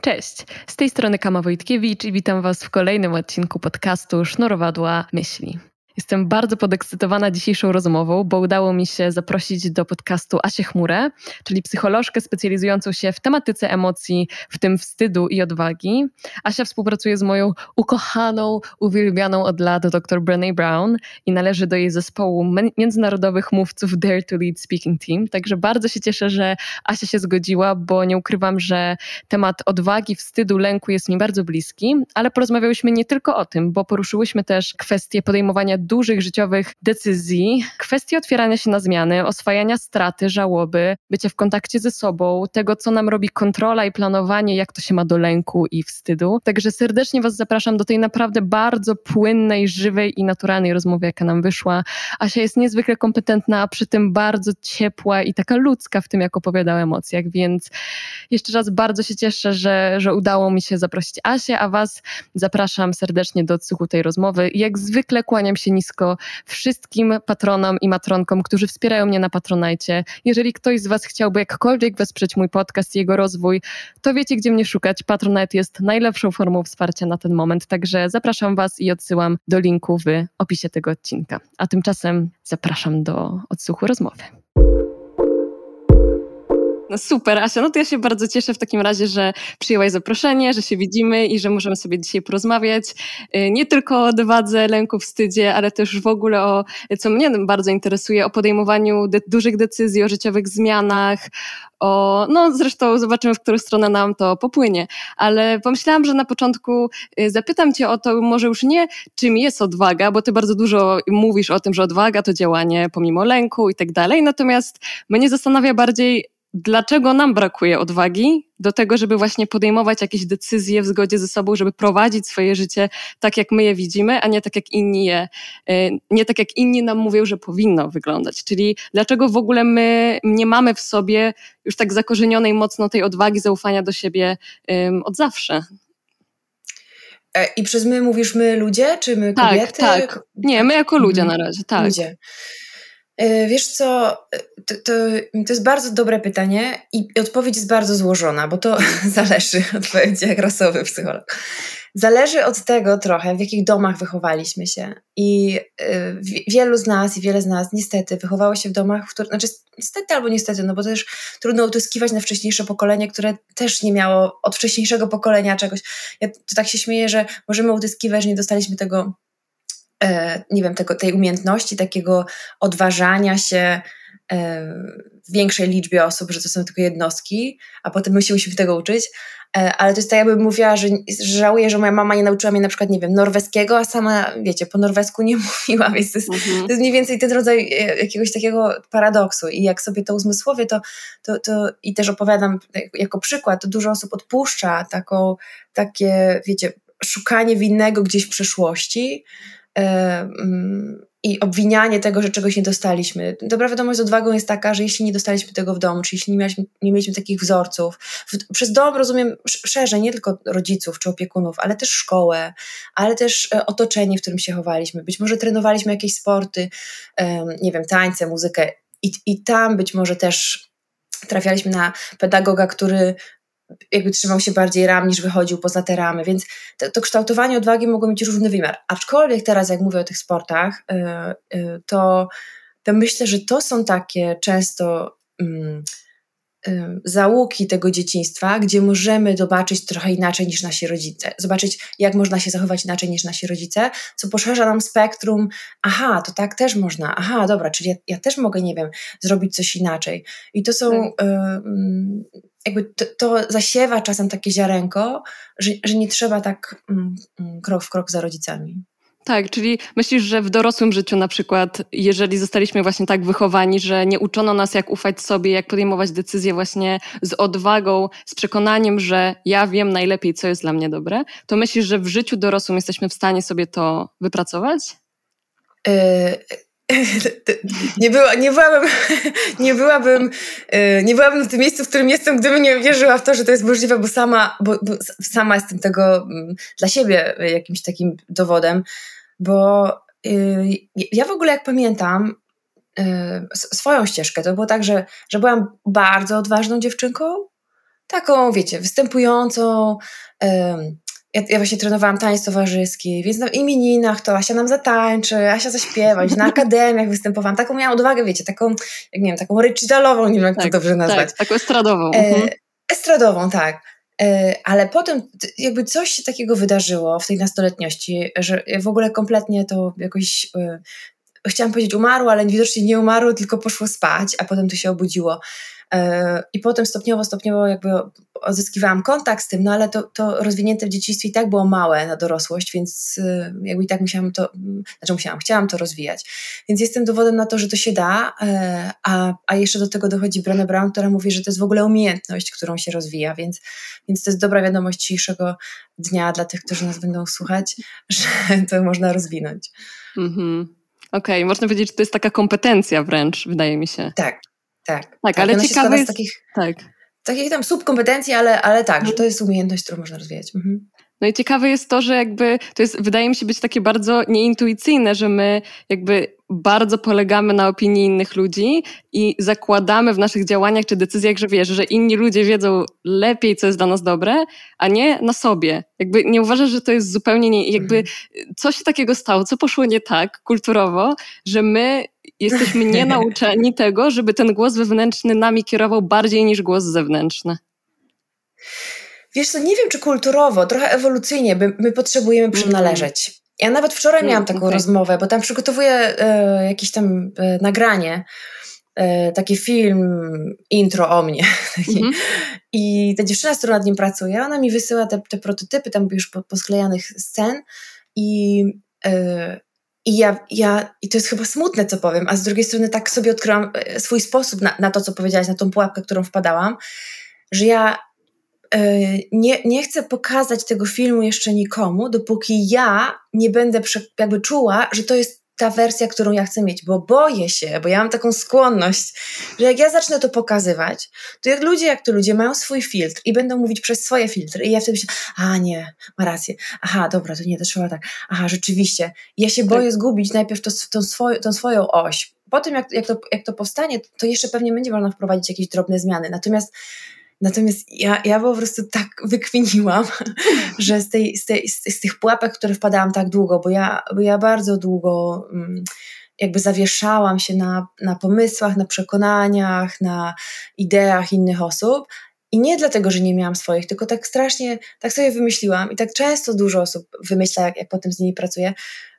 Cześć, z tej strony Kama Wojtkiewicz i witam Was w kolejnym odcinku podcastu Sznurowadła Myśli. Jestem bardzo podekscytowana dzisiejszą rozmową, bo udało mi się zaprosić do podcastu Asię Chmurę, czyli psycholożkę specjalizującą się w tematyce emocji, w tym wstydu i odwagi. Asia współpracuje z moją ukochaną, uwielbianą od lat dr Brené Brown i należy do jej zespołu międzynarodowych mówców Dare to Lead Speaking Team. Także bardzo się cieszę, że Asia się zgodziła, bo nie ukrywam, że temat odwagi, wstydu, lęku jest mi bardzo bliski, ale porozmawiałyśmy nie tylko o tym, bo poruszyłyśmy też kwestie podejmowania dużych życiowych decyzji, kwestii otwierania się na zmiany, oswajania straty, żałoby, bycia w kontakcie ze sobą, tego, co nam robi kontrola i planowanie, jak to się ma do lęku i wstydu. Także serdecznie Was zapraszam do tej naprawdę bardzo płynnej, żywej i naturalnej rozmowy, jaka nam wyszła. Asia jest niezwykle kompetentna, a przy tym bardzo ciepła i taka ludzka w tym, jak opowiada o emocjach, więc jeszcze raz bardzo się cieszę, że, że udało mi się zaprosić Asię, a Was zapraszam serdecznie do odsłuchu tej rozmowy. Jak zwykle kłaniam się nisko wszystkim patronom i matronkom, którzy wspierają mnie na Patronajcie. Jeżeli ktoś z Was chciałby jakkolwiek wesprzeć mój podcast i jego rozwój, to wiecie, gdzie mnie szukać. Patronite jest najlepszą formą wsparcia na ten moment, także zapraszam Was i odsyłam do linku w opisie tego odcinka. A tymczasem zapraszam do odsłuchu rozmowy. No super, Asia, no to ja się bardzo cieszę w takim razie, że przyjęłaś zaproszenie, że się widzimy i że możemy sobie dzisiaj porozmawiać y, nie tylko o odwadze, lęku, wstydzie, ale też w ogóle o, co mnie bardzo interesuje, o podejmowaniu de dużych decyzji, o życiowych zmianach, o, no zresztą zobaczymy, w którą stronę nam to popłynie, ale pomyślałam, że na początku y, zapytam Cię o to może już nie, czym jest odwaga, bo Ty bardzo dużo mówisz o tym, że odwaga to działanie pomimo lęku i tak dalej, natomiast mnie zastanawia bardziej, dlaczego nam brakuje odwagi do tego, żeby właśnie podejmować jakieś decyzje w zgodzie ze sobą, żeby prowadzić swoje życie tak, jak my je widzimy, a nie tak, jak inni je, e, nie tak, jak inni nam mówią, że powinno wyglądać. Czyli dlaczego w ogóle my nie mamy w sobie już tak zakorzenionej mocno tej odwagi, zaufania do siebie od zawsze. E, I przez my mówisz my ludzie, czy my tak, kobiety? Tak, tak. Nie, my jako ludzie mhm. na razie, tak. Ludzie. E, wiesz co, to, to, to, jest bardzo dobre pytanie i odpowiedź jest bardzo złożona, bo to zależy, odpowiedź jak rasowy psycholog. Zależy od tego trochę, w jakich domach wychowaliśmy się. I y, wielu z nas i wiele z nas niestety wychowało się w domach, w których, znaczy niestety albo niestety, no bo też trudno utyskiwać na wcześniejsze pokolenie, które też nie miało od wcześniejszego pokolenia czegoś. Ja to tak się śmieję, że możemy utyskiwać, że nie dostaliśmy tego E, nie wiem, tego, tej umiejętności, takiego odważania się e, w większej liczbie osób, że to są tylko jednostki, a potem my się musimy tego uczyć. E, ale to jest tak, jakbym mówiła, że, że żałuję, że moja mama nie nauczyła mnie na przykład, nie wiem, norweskiego, a sama, wiecie, po norwesku nie mówiła, więc to jest, mhm. to jest mniej więcej ten rodzaj jakiegoś takiego paradoksu. I jak sobie to uzmysłowię, to, to, to i też opowiadam jako przykład, to dużo osób odpuszcza taką, takie, wiecie, szukanie winnego gdzieś w przeszłości, i obwinianie tego, że czegoś nie dostaliśmy. Dobra wiadomość z odwagą jest taka, że jeśli nie dostaliśmy tego w domu, czy jeśli nie mieliśmy, nie mieliśmy takich wzorców, w, przez dom rozumiem szerzej, nie tylko rodziców czy opiekunów, ale też szkołę, ale też e, otoczenie, w którym się chowaliśmy. Być może trenowaliśmy jakieś sporty, nie wiem, tańce, muzykę i, i tam być może też trafialiśmy na pedagoga, który jakby trzymał się bardziej ram niż wychodził poza te ramy, więc to, to kształtowanie odwagi mogło mieć różny wymiar. Aczkolwiek teraz, jak mówię o tych sportach, yy, yy, to, to myślę, że to są takie często yy, załuki tego dzieciństwa, gdzie możemy zobaczyć trochę inaczej niż nasi rodzice, zobaczyć, jak można się zachować inaczej niż nasi rodzice, co poszerza nam spektrum. Aha, to tak też można. Aha, dobra, czyli ja, ja też mogę, nie wiem, zrobić coś inaczej. I to są. Tak jakby to, to, zasiewa czasem takie ziarenko, że, że nie trzeba tak mm, mm, krok w krok za rodzicami. Tak, czyli myślisz, że w dorosłym życiu na przykład, jeżeli zostaliśmy właśnie tak wychowani, że nie uczono nas, jak ufać sobie, jak podejmować decyzje właśnie z odwagą, z przekonaniem, że ja wiem najlepiej, co jest dla mnie dobre, to myślisz, że w życiu dorosłym jesteśmy w stanie sobie to wypracować? Yy, nie, była, nie, byłabym, nie, byłabym, y, nie byłabym w tym miejscu, w którym jestem, gdybym nie wierzyła w to, że to jest możliwe, bo sama, bo, bo sama jestem tego mm, dla siebie jakimś takim dowodem, bo y, ja w ogóle jak pamiętam y, swoją ścieżkę, to było tak, że, że byłam bardzo odważną dziewczynką, taką, wiecie, występującą, ja, ja, właśnie trenowałam tańc towarzyski, więc na imieninach to Asia nam zatańczy, Asia zaśpiewa, na akademiach występowałam. Taką miałam odwagę, wiecie, taką, jak nie wiem, taką recidalową, nie wiem jak tak, to dobrze nazwać. Tak, taką estradową. E, mhm. estradową, tak. E, ale potem jakby coś się takiego wydarzyło w tej nastoletniości, że w ogóle kompletnie to jakoś... E, chciałam powiedzieć umarło, ale widocznie nie umarło, tylko poszło spać, a potem to się obudziło. E, I potem stopniowo, stopniowo jakby odzyskiwałam kontakt z tym, no ale to, to rozwinięte w dzieciństwie i tak było małe na dorosłość, więc y, jakby i tak musiałam to, znaczy musiałam, chciałam to rozwijać. Więc jestem dowodem na to, że to się da, e, a, a jeszcze do tego dochodzi Brené Brown, która mówi, że to jest w ogóle umiejętność, którą się rozwija, więc, więc to jest dobra wiadomość dzisiejszego dnia dla tych, którzy nas będą słuchać, że to można rozwinąć. Mhm. Okej, okay. można powiedzieć, że to jest taka kompetencja wręcz, wydaje mi się. Tak, tak. Tak, tak ale ciekawe jest... Takich, tak. takich tam subkompetencji, ale, ale tak, że to jest umiejętność, którą można rozwijać. Mhm. No i ciekawe jest to, że jakby to jest, wydaje mi się być takie bardzo nieintuicyjne, że my jakby bardzo polegamy na opinii innych ludzi i zakładamy w naszych działaniach czy decyzjach, że wiesz, że inni ludzie wiedzą lepiej, co jest dla nas dobre, a nie na sobie. Jakby nie uważasz, że to jest zupełnie nie, jakby mhm. coś się takiego stało, co poszło nie tak kulturowo, że my jesteśmy nienauczeni tego, żeby ten głos wewnętrzny nami kierował bardziej niż głos zewnętrzny. Wiesz co, nie wiem czy kulturowo, trochę ewolucyjnie, my, my potrzebujemy mhm. przynależeć. Ja nawet wczoraj miałam taką okay. rozmowę, bo tam przygotowuję e, jakieś tam e, nagranie, e, taki film, intro o mnie. Mm -hmm. I ta dziewczyna, z którą nad nim pracuję, ona mi wysyła te, te prototypy tam już po, posklejanych scen i, e, i ja, ja, i to jest chyba smutne, co powiem, a z drugiej strony tak sobie odkryłam e, swój sposób na, na to, co powiedziałaś, na tą pułapkę, którą wpadałam, że ja E, nie, nie chcę pokazać tego filmu jeszcze nikomu, dopóki ja nie będę jakby czuła, że to jest ta wersja, którą ja chcę mieć, bo boję się, bo ja mam taką skłonność, że jak ja zacznę to pokazywać, to jak ludzie, jak to ludzie mają swój filtr i będą mówić przez swoje filtry i ja wtedy myślę, a nie, ma rację, aha, dobra, to nie, to trzeba tak, aha, rzeczywiście. I ja się tak. boję zgubić najpierw to, tą, swoją, tą swoją oś. Po tym, jak, jak, to, jak to powstanie, to jeszcze pewnie będzie można wprowadzić jakieś drobne zmiany. Natomiast Natomiast ja, ja po prostu tak wykwiniłam, że z, tej, z, tej, z, tych pułapek, które wpadałam tak długo, bo ja, bo ja bardzo długo mm, jakby zawieszałam się na, na pomysłach, na przekonaniach, na ideach innych osób. I nie dlatego, że nie miałam swoich, tylko tak strasznie, tak sobie wymyśliłam i tak często dużo osób wymyśla, jak, jak potem z nimi pracuję,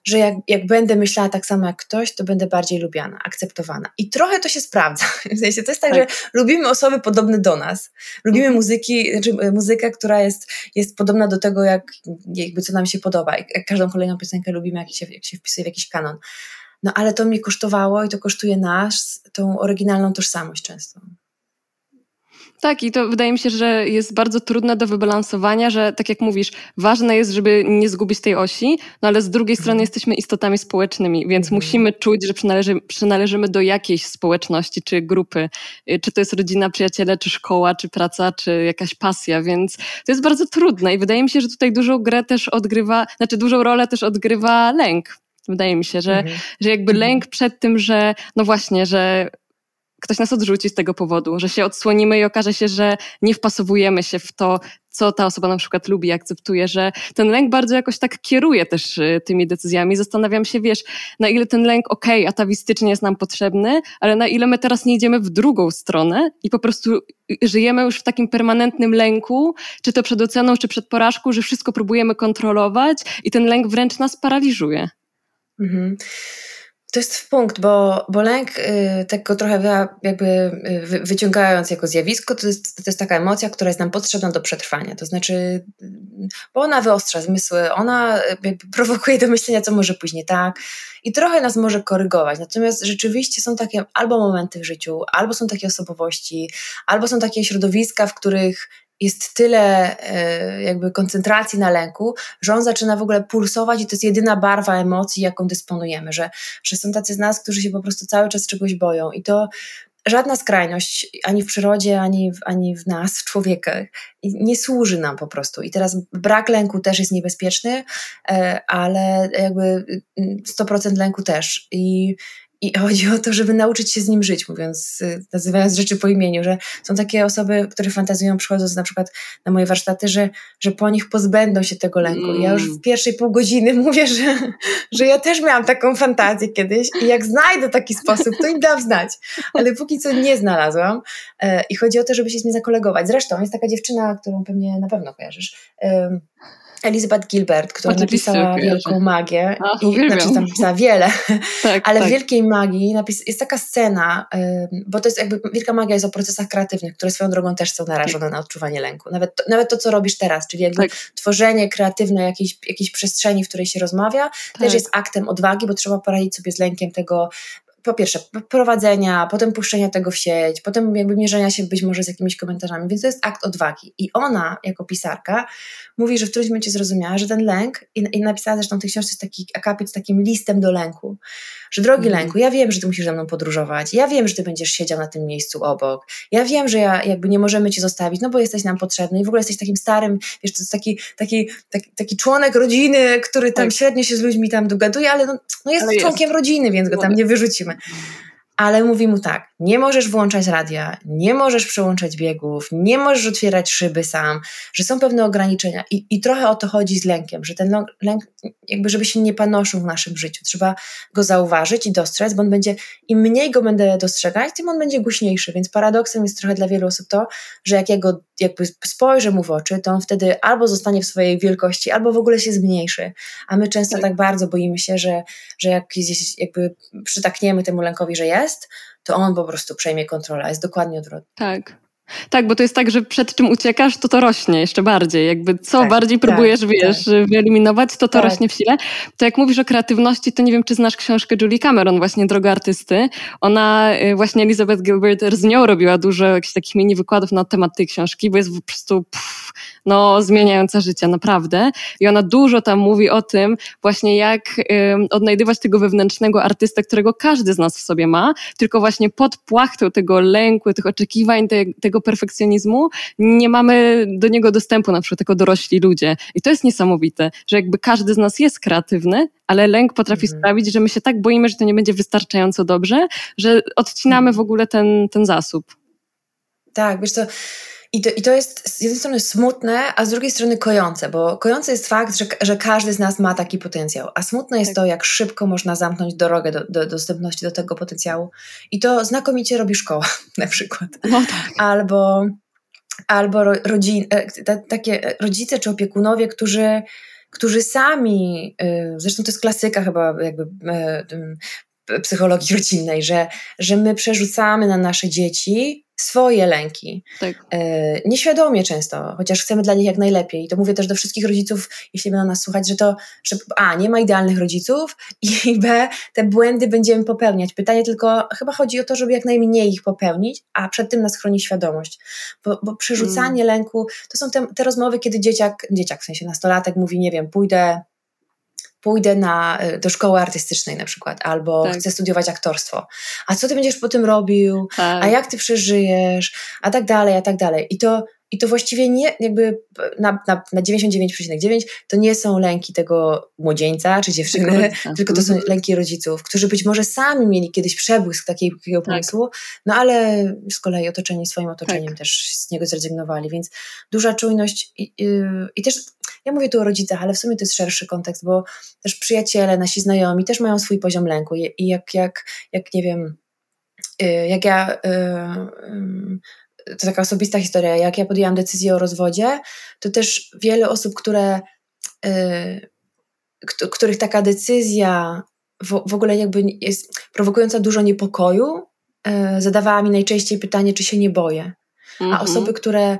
że jak, jak będę myślała tak samo jak ktoś, to będę bardziej lubiana, akceptowana. I trochę to się sprawdza. W sensie to jest tak, tak. że lubimy osoby podobne do nas. Lubimy mhm. muzyki, znaczy e, muzykę, która jest, jest podobna do tego, jak, jakby co nam się podoba. Jak każdą kolejną piosenkę lubimy, jak się, jak się wpisuje w jakiś kanon. No ale to mi kosztowało i to kosztuje nas, tą oryginalną tożsamość często. Tak, i to wydaje mi się, że jest bardzo trudne do wybalansowania, że tak jak mówisz, ważne jest, żeby nie zgubić tej osi, no ale z drugiej strony mhm. jesteśmy istotami społecznymi, więc mhm. musimy czuć, że przynależy, przynależymy do jakiejś społeczności czy grupy, y, czy to jest rodzina, przyjaciele, czy szkoła, czy praca, czy jakaś pasja, więc to jest bardzo trudne i wydaje mi się, że tutaj dużą grę też odgrywa, znaczy dużą rolę też odgrywa lęk. Wydaje mi się, że, mhm. że jakby lęk przed tym, że no właśnie, że ktoś nas odrzuci z tego powodu, że się odsłonimy i okaże się, że nie wpasowujemy się w to, co ta osoba na przykład lubi, akceptuje, że ten lęk bardzo jakoś tak kieruje też y, tymi decyzjami. Zastanawiam się, wiesz, na ile ten lęk, okej, okay, atawistycznie jest nam potrzebny, ale na ile my teraz nie idziemy w drugą stronę i po prostu żyjemy już w takim permanentnym lęku, czy to przed oceną, czy przed porażką, że wszystko próbujemy kontrolować i ten lęk wręcz nas paraliżuje. Mhm. To jest punkt, bo, bo lęk, y, tak go trochę jakby y, wyciągając jako zjawisko, to jest, to jest taka emocja, która jest nam potrzebna do przetrwania. To znaczy, y, bo ona wyostrza zmysły, ona prowokuje do myślenia, co może później tak i trochę nas może korygować. Natomiast rzeczywiście są takie albo momenty w życiu, albo są takie osobowości, albo są takie środowiska, w których jest tyle e, jakby koncentracji na lęku, że on zaczyna w ogóle pulsować i to jest jedyna barwa emocji, jaką dysponujemy, że, że są tacy z nas, którzy się po prostu cały czas czegoś boją i to żadna skrajność ani w przyrodzie, ani w, ani w nas, w człowiekach, nie służy nam po prostu. I teraz brak lęku też jest niebezpieczny, e, ale jakby 100% mm, lęku też. I, i chodzi o to, żeby nauczyć się z nim żyć, mówiąc, y, nazywając rzeczy po imieniu, że są takie osoby, które fantazują, przychodząc na przykład na moje warsztaty, że, że po nich pozbędą się tego lęku. Mm. Ja już w pierwszej pół godziny mówię, że, że ja też miałam taką fantazję kiedyś i jak znajdę taki sposób, to im dam znać. Ale póki co nie znalazłam. E, I chodzi o to, żeby się z nim zakolegować. Zresztą jest taka dziewczyna, którą pewnie na pewno kojarzysz. Elizabeth Gilbert, która Oczywiście, napisała Wielką Magię. A, i, znaczy tam napisała wiele, tak, ale tak. w Wielkiej Magii napis, jest taka scena, bo to jest jakby, Wielka Magia jest o procesach kreatywnych, które swoją drogą też są narażone tak. na odczuwanie lęku. Nawet to, nawet to, co robisz teraz, czyli jakby tak. tworzenie kreatywne jakiejś, jakiejś przestrzeni, w której się rozmawia, też tak. jest aktem odwagi, bo trzeba poradzić sobie z lękiem tego po pierwsze prowadzenia, potem puszczenia tego w sieć, potem jakby mierzenia się być może z jakimiś komentarzami, więc to jest akt odwagi. I ona, jako pisarka, mówi, że w którymś momencie zrozumiała, że ten lęk, i, i napisała zresztą w tej książce taki akapit z takim listem do lęku, że drogi mm. lęku, ja wiem, że ty musisz ze mną podróżować, ja wiem, że ty będziesz siedział na tym miejscu obok, ja wiem, że ja jakby nie możemy cię zostawić, no bo jesteś nam potrzebny i w ogóle jesteś takim starym, wiesz, to jest taki, taki, taki, taki członek rodziny, który tam tak. średnio się z ludźmi tam dogaduje, ale no, no jest ale członkiem jest. rodziny, więc go tam nie wyrzucimy Mm-hmm. Ale mówi mu tak: nie możesz włączać radia, nie możesz przełączać biegów, nie możesz otwierać szyby sam, że są pewne ograniczenia. I, i trochę o to chodzi z lękiem, że ten lęk, jakby, żeby się nie panoszył w naszym życiu. Trzeba go zauważyć i dostrzec, bo on będzie, im mniej go będę dostrzegać, tym on będzie głośniejszy. Więc paradoksem jest trochę dla wielu osób to, że jak ja go jakby spojrzę mu w oczy, to on wtedy albo zostanie w swojej wielkości, albo w ogóle się zmniejszy. A my często tak, tak bardzo boimy się, że, że jak jakby przytakniemy temu lękowi, że jest, to on po prostu przejmie kontrolę. Jest dokładnie odwrotnie. Tak. Tak, bo to jest tak, że przed czym uciekasz, to to rośnie jeszcze bardziej. Jakby co tak, bardziej tak, próbujesz, tak, wiesz, tak. wyeliminować, to to tak. rośnie w sile. To jak mówisz o kreatywności, to nie wiem, czy znasz książkę Julie Cameron, właśnie Droga Artysty. Ona, y, właśnie Elizabeth Gilbert z nią robiła dużo jakichś takich mini wykładów na temat tej książki, bo jest po prostu pff, no, zmieniająca życie, naprawdę. I ona dużo tam mówi o tym właśnie, jak odnajdywać tego wewnętrznego artystę, którego każdy z nas w sobie ma, tylko właśnie pod płachtą tego lęku, tych oczekiwań, te, tego perfekcjonizmu nie mamy do niego dostępu, na przykład jako dorośli ludzie. I to jest niesamowite, że jakby każdy z nas jest kreatywny, ale lęk potrafi mhm. sprawić, że my się tak boimy, że to nie będzie wystarczająco dobrze, że odcinamy w ogóle ten, ten zasób. Tak, wiesz co, i to, I to jest z jednej strony smutne, a z drugiej strony kojące, bo kojący jest fakt, że, że każdy z nas ma taki potencjał, a smutne jest tak. to, jak szybko można zamknąć drogę do, do, dostępności do tego potencjału. I to znakomicie robi szkoła na przykład. No tak. Albo, albo rodzin, e, takie rodzice czy opiekunowie, którzy którzy sami, e, zresztą to jest klasyka chyba jakby e, psychologii rodzinnej, że, że my przerzucamy na nasze dzieci swoje lęki. Tak. E, nieświadomie często, chociaż chcemy dla nich jak najlepiej. I to mówię też do wszystkich rodziców, jeśli będą nas słuchać, że to, że A, nie ma idealnych rodziców i B, te błędy będziemy popełniać. Pytanie tylko, chyba chodzi o to, żeby jak najmniej ich popełnić, a przed tym nas chroni świadomość. Bo, bo przerzucanie mm. lęku, to są te, te rozmowy, kiedy dzieciak, dzieciak w sensie nastolatek mówi, nie wiem, pójdę pójdę na, y, do szkoły artystycznej na przykład, albo tak. chcę studiować aktorstwo. A co ty będziesz potem robił? Tak. A jak ty przeżyjesz? A tak dalej, a tak dalej. I to i to właściwie nie, jakby na, na, na 99,9 to nie są lęki tego młodzieńca czy dziewczyny, tylko to są mhm. lęki rodziców, którzy być może sami mieli kiedyś przebłysk takiego tak. pomysłu, no ale z kolei otoczeni swoim otoczeniem tak. też z niego zrezygnowali, więc duża czujność i, i, i, też, ja mówię tu o rodzicach, ale w sumie to jest szerszy kontekst, bo też przyjaciele, nasi znajomi też mają swój poziom lęku i, jak, jak, jak nie wiem, y, jak ja y, y, to taka osobista historia. Jak ja podjęłam decyzję o rozwodzie, to też wiele osób, które, których taka decyzja w, ogóle jakby jest prowokująca dużo niepokoju, zadawała mi najczęściej pytanie, czy się nie boję. A mhm. osoby, które,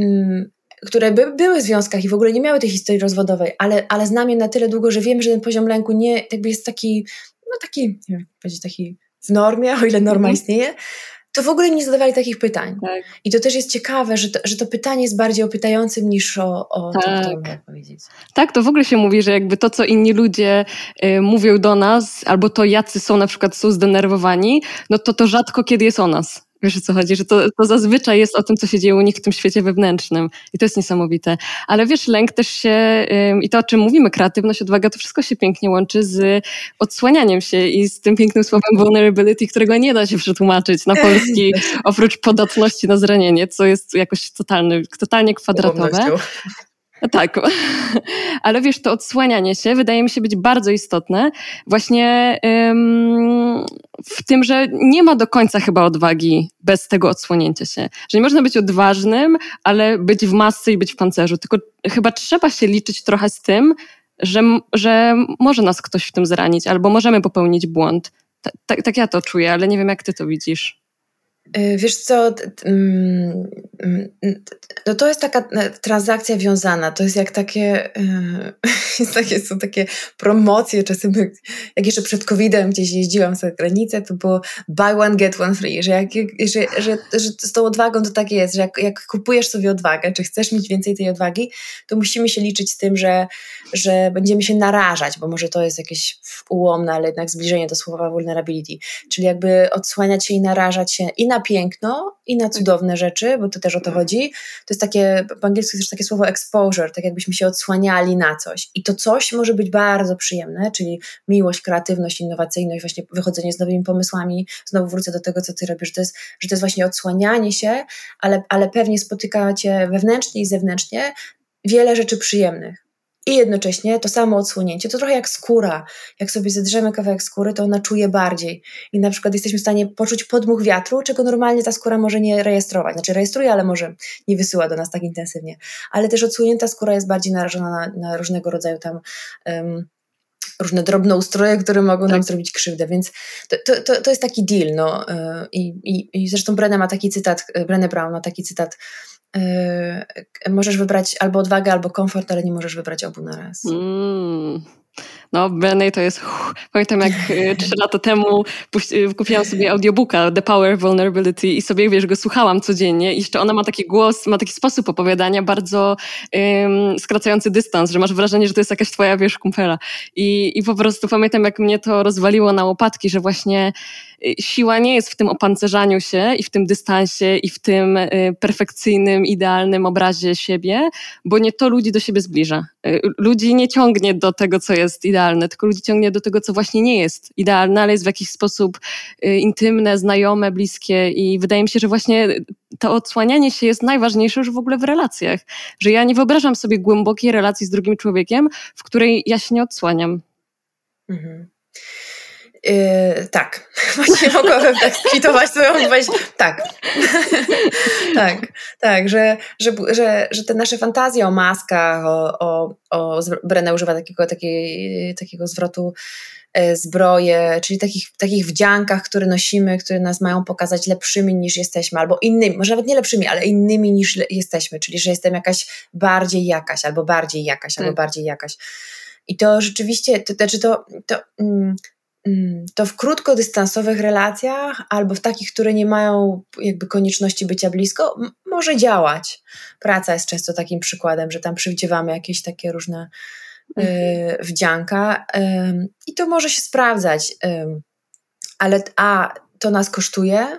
y, które by, były w związkach i w ogóle nie miały tej historii rozwodowej, ale, ale znam je na tyle długo, że wiem, że ten poziom lęku nie, jakby jest taki, no taki, nie wiem, powiedzieć taki w normie, o ile norma mhm. istnieje, to w ogóle nie zadawali takich pytań. Tak. I to też jest ciekawe, że to, że to pytanie jest bardziej opytającym niż o, o tak. to, kto powiedzieć. Tak, to w ogóle się mówi, że jakby to, co inni ludzie y, mówią do nas, albo to jacy są na przykład są zdenerwowani, no to to rzadko kiedy jest o nas. Wiesz o co chodzi, że to, to zazwyczaj jest o tym, co się dzieje u nich w tym świecie wewnętrznym. I to jest niesamowite. Ale wiesz, lęk też się, i to o czym mówimy, kreatywność, odwaga, to wszystko się pięknie łączy z odsłanianiem się i z tym pięknym słowem vulnerability, którego nie da się przetłumaczyć na polski, oprócz podatności na zranienie, co jest jakoś totalny, totalnie kwadratowe. Tak, ale wiesz, to odsłanianie się wydaje mi się być bardzo istotne właśnie ym, w tym, że nie ma do końca chyba odwagi bez tego odsłonięcia się. Że nie można być odważnym, ale być w masce i być w pancerzu, tylko chyba trzeba się liczyć trochę z tym, że, że może nas ktoś w tym zranić albo możemy popełnić błąd. Tak ja to czuję, ale nie wiem, jak ty to widzisz. Y, wiesz co, mm, mm, no to jest taka e, transakcja wiązana, to jest jak takie, e, jest takie są takie promocje, czasem jak jeszcze przed COVID-em gdzieś jeździłam za granicę, to było buy one, get one free, że, jak, że, że, że z tą odwagą to tak jest, że jak, jak kupujesz sobie odwagę, czy chcesz mieć więcej tej odwagi, to musimy się liczyć z tym, że, że będziemy się narażać, bo może to jest jakieś ułomne, ale jednak zbliżenie do słowa vulnerability, czyli jakby odsłaniać się i narażać się i na piękno, i na cudowne rzeczy, bo to też o to chodzi. To jest takie, po angielsku jest też takie słowo exposure, tak jakbyśmy się odsłaniali na coś. I to coś może być bardzo przyjemne, czyli miłość, kreatywność, innowacyjność, właśnie wychodzenie z nowymi pomysłami. Znowu wrócę do tego, co ty robisz, że to jest, że to jest właśnie odsłanianie się, ale, ale pewnie spotykacie wewnętrznie i zewnętrznie wiele rzeczy przyjemnych i jednocześnie to samo odsłonięcie. To trochę jak skóra. Jak sobie zedrzemy kawałek skóry, to ona czuje bardziej. I na przykład jesteśmy w stanie poczuć podmuch wiatru, czego normalnie ta skóra może nie rejestrować. Znaczy rejestruje, ale może nie wysyła do nas tak intensywnie. Ale też odsłonięta skóra jest bardziej narażona na, na różnego rodzaju tam um, różne drobne ustroje, które mogą tak. nam zrobić krzywdę, więc to, to, to jest taki deal, no. Y, I, i, i zresztą Brené ma taki cytat, Brené Brown ma taki cytat, możesz wybrać albo odwagę, albo komfort, ale nie możesz wybrać obu na raz. Mm. No, Brené to jest. Uff, pamiętam, jak y, trzy lata temu y, kupiłam sobie audiobooka The Power Vulnerability i sobie, wiesz, go słuchałam codziennie. I jeszcze ona ma taki głos, ma taki sposób opowiadania bardzo skracający dystans, że masz wrażenie, że to jest jakaś twoja, wiesz, kumpela. I, I po prostu pamiętam, jak mnie to rozwaliło na łopatki, że właśnie y, siła nie jest w tym opancerzaniu się i w tym dystansie i w tym perfekcyjnym, idealnym obrazie siebie, bo nie to ludzi do siebie zbliża. Ludzi nie ciągnie do tego, co jest idealne idealne, tylko ludzi ciągnie do tego, co właśnie nie jest idealne, ale jest w jakiś sposób y, intymne, znajome, bliskie i wydaje mi się, że właśnie to odsłanianie się jest najważniejsze już w ogóle w relacjach, że ja nie wyobrażam sobie głębokiej relacji z drugim człowiekiem, w której ja się nie odsłaniam. Mhm. Yy, tak, właśnie mogłabym tak skwitować swoją odpowiedź. Tak, tak, tak, że, że, że, że te nasze fantazje o maskach, o, o, o Brenę używa takiego, takiej, takiego zwrotu e, zbroje, czyli takich, takich wdziankach, które nosimy, które nas mają pokazać lepszymi niż jesteśmy, albo innymi, może nawet nie lepszymi, ale innymi niż jesteśmy, czyli że jestem jakaś bardziej jakaś, albo bardziej jakaś, tak. albo bardziej jakaś. I to rzeczywiście, to znaczy to, to, mm, Mm, to w krótkodystansowych relacjach albo w takich, które nie mają jakby konieczności bycia blisko, może działać. Praca jest często takim przykładem, że tam przywdziewamy jakieś takie różne y, wdzianka y, i to może się sprawdzać, y, ale A, to nas kosztuje,